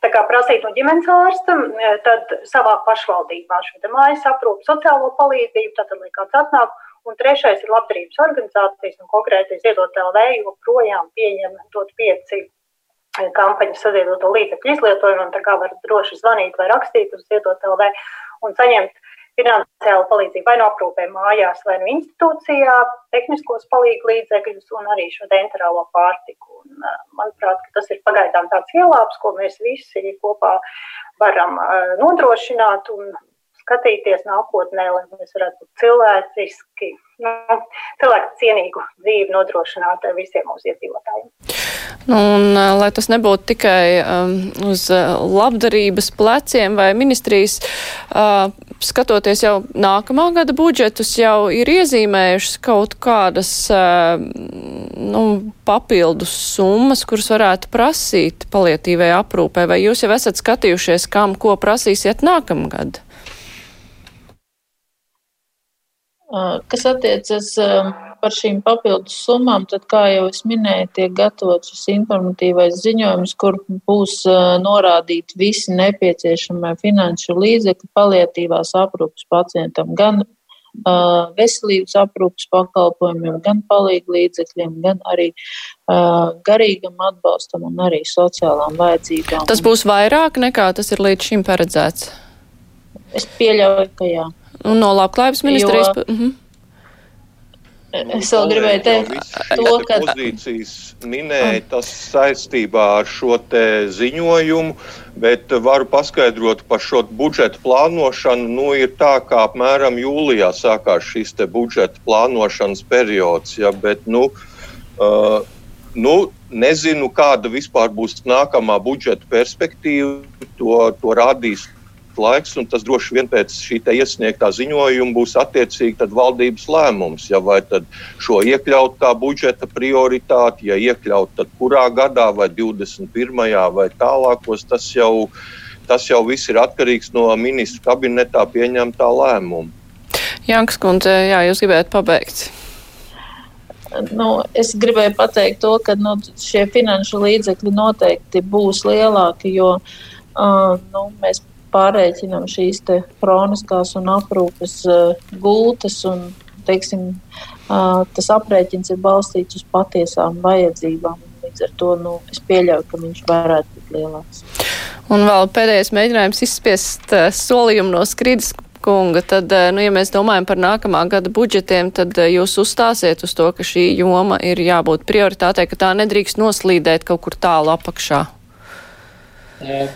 Tā kā prasīt no ģimenes ārsta, tad savā pašvaldībā šo mājas aprūpu, sociālo palīdzību, tad, lai kāds atnāk, un trešais ir labdarības organizācijas un konkrēti ziedot LV, joprojām pieņem dot pieci kampaņas saziedot līdzekļu izlietojumu, un tā kā var droši zvanīt vai rakstīt uz ziedot LV un saņemt finansiālu palīdzību vai no aprūpē mājās, vai no institūcijā, tehniskos palīgu līdzekļus un arī šo dentālo pārtiku. Un, manuprāt, tas ir pagaidām tāds ielāps, ko mēs visi kopā varam nodrošināt un skatīties nākotnē, lai mēs varētu cilvēciski, nu, cilvēku cienīgu dzīvi nodrošināt visiem mūsu iedzīvotājiem. Un, lai tas nebūtu tikai um, uz labdarības pleciem vai ministrijas, uh, skatoties jau nākamā gada budžetus, jau ir iezīmējušas kaut kādas uh, nu, papildus summas, kuras varētu prasīt palietīvai aprūpē. Vai jūs jau esat skatījušies, kam ko prasīsiet nākamgad? Kas attiecas par šīm papildus summām, tad, kā jau es minēju, tiek gatavots šis informatīvais ziņojums, kur būs norādīti visi nepieciešamie finanšu līdzekļi palietīvās aprūpas pacientam, gan uh, veselības aprūpas pakalpojumiem, gan palīgu līdzekļiem, gan arī uh, garīgam atbalstam un arī sociālām vajadzībām. Tas būs vairāk nekā tas ir līdz šim paredzēts? Es pieļauju, ka jā. Un no labklājības ministrijas. Jo... Mm -hmm. Es vēl gribēju teikt, to, ka pozīcijas minēja tas saistībā ar šo ziņojumu, bet varu paskaidrot par šo budžeta plānošanu. Nu, ir tā, ka apmēram jūlijā sākās šis budžeta plānošanas periods. Ja, bet, nu, uh, nu, nezinu, kāda vispār būs nākamā budžeta perspektīva. To, to rādīs laiks, un tas droši vien pēc šī iesniegtā ziņojuma būs attiecīgi valdības lēmums. Ja vai šo iekļaut kā budžeta prioritāti, ja iekļaut, tad kurā gadā, vai 21. vai tālākos, tas jau, tas jau viss ir atkarīgs no ministru kabinetā pieņemtā lēmuma. Janks kundze, jā, jūs gribētu pabeigt. Nu, es gribēju pateikt to, ka nu, šie finanšu līdzekļi noteikti būs lielāki, jo uh, nu, mēs pārreikinām šīs kroniskās un aprūpes uh, gultas. Un, teiksim, uh, tas aprēķins ir balstīts uz patiesām vajadzībām. Līdz ar to nu, es pieļauju, ka viņš varētu būt lielāks. Un vēl pēdējais mēģinājums izspiest uh, solījumu no skrīdas kunga. Tad, nu, ja mēs domājam par nākamā gada budžetiem, tad jūs uzstāsiet uz to, ka šī joma ir jābūt prioritātei, ka tā nedrīkst noslīdēt kaut kur tālu apakšā.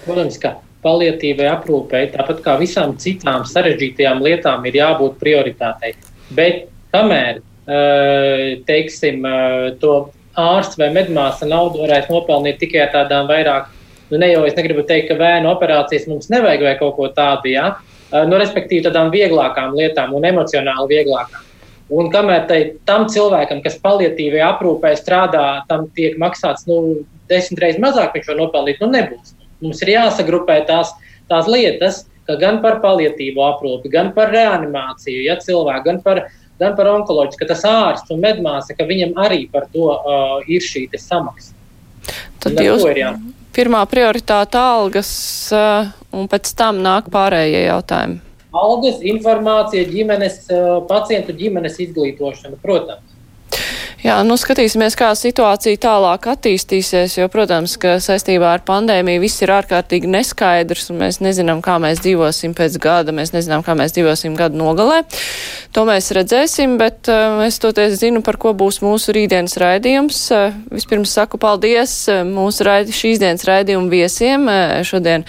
Protams, ka paliatīvai aprūpei, tāpat kā visām citām sarežģītajām lietām, ir jābūt prioritātei. Bet kamēr, eh, teiksim, eh, to ārsts vai medmāsa naudu varēs nopelnīt tikai tādām vairāk, nu ne jau es negribu teikt, ka vēnu operācijas mums nevajag vai kaut ko tādu, ja? Eh, nu, respektīvi tādām vieglākām lietām un emocionāli vieglākām. Un kamēr tai, tam cilvēkam, kas paliatīvajā aprūpē strādā, tam tiek maksāts nu, desmit reizes mazāk, viņš var nopelnīt, nu nebūs. Mums ir jāsagrupē tās, tās lietas, gan par paliatīvo aprūpi, gan par reanimāciju, ja cilvēku, gan par, gan par onkoloģiju, ka tas ārsts un medmāsa, ka viņam arī par to uh, ir šī samaksa. Tad jūs pirmā prioritāte algas, uh, un pēc tam nāk pārējie jautājumi. Algas, informācija, ģimenes, uh, pacientu ģimenes izglītošana, protams. Jā, nu skatīsimies, kā situācija tālāk attīstīsies, jo, protams, ka saistībā ar pandēmiju viss ir ārkārtīgi neskaidrs, un mēs nezinām, kā mēs dzīvosim pēc gada, mēs nezinām, kā mēs dzīvosim gada nogalē. To mēs redzēsim, bet uh, es toties zinu, par ko būs mūsu rītdienas raidījums. Uh, vispirms saku paldies uh, mūsu raidi, šīs dienas raidījumu viesiem. Uh, šodien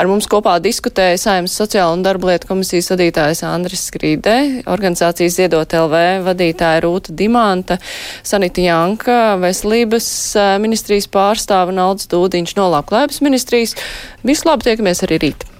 Ar mums kopā diskutēja Saimnes sociāla un darba lietu komisijas vadītājs Andris Skrīdē, organizācijas Ziedot LV vadītāja Rūta Dimanta, Sanita Janka, veselības ministrijas pārstāva Naudas Dūdiņš no Labklājības ministrijas. Visu labu, tiekamies arī rīt!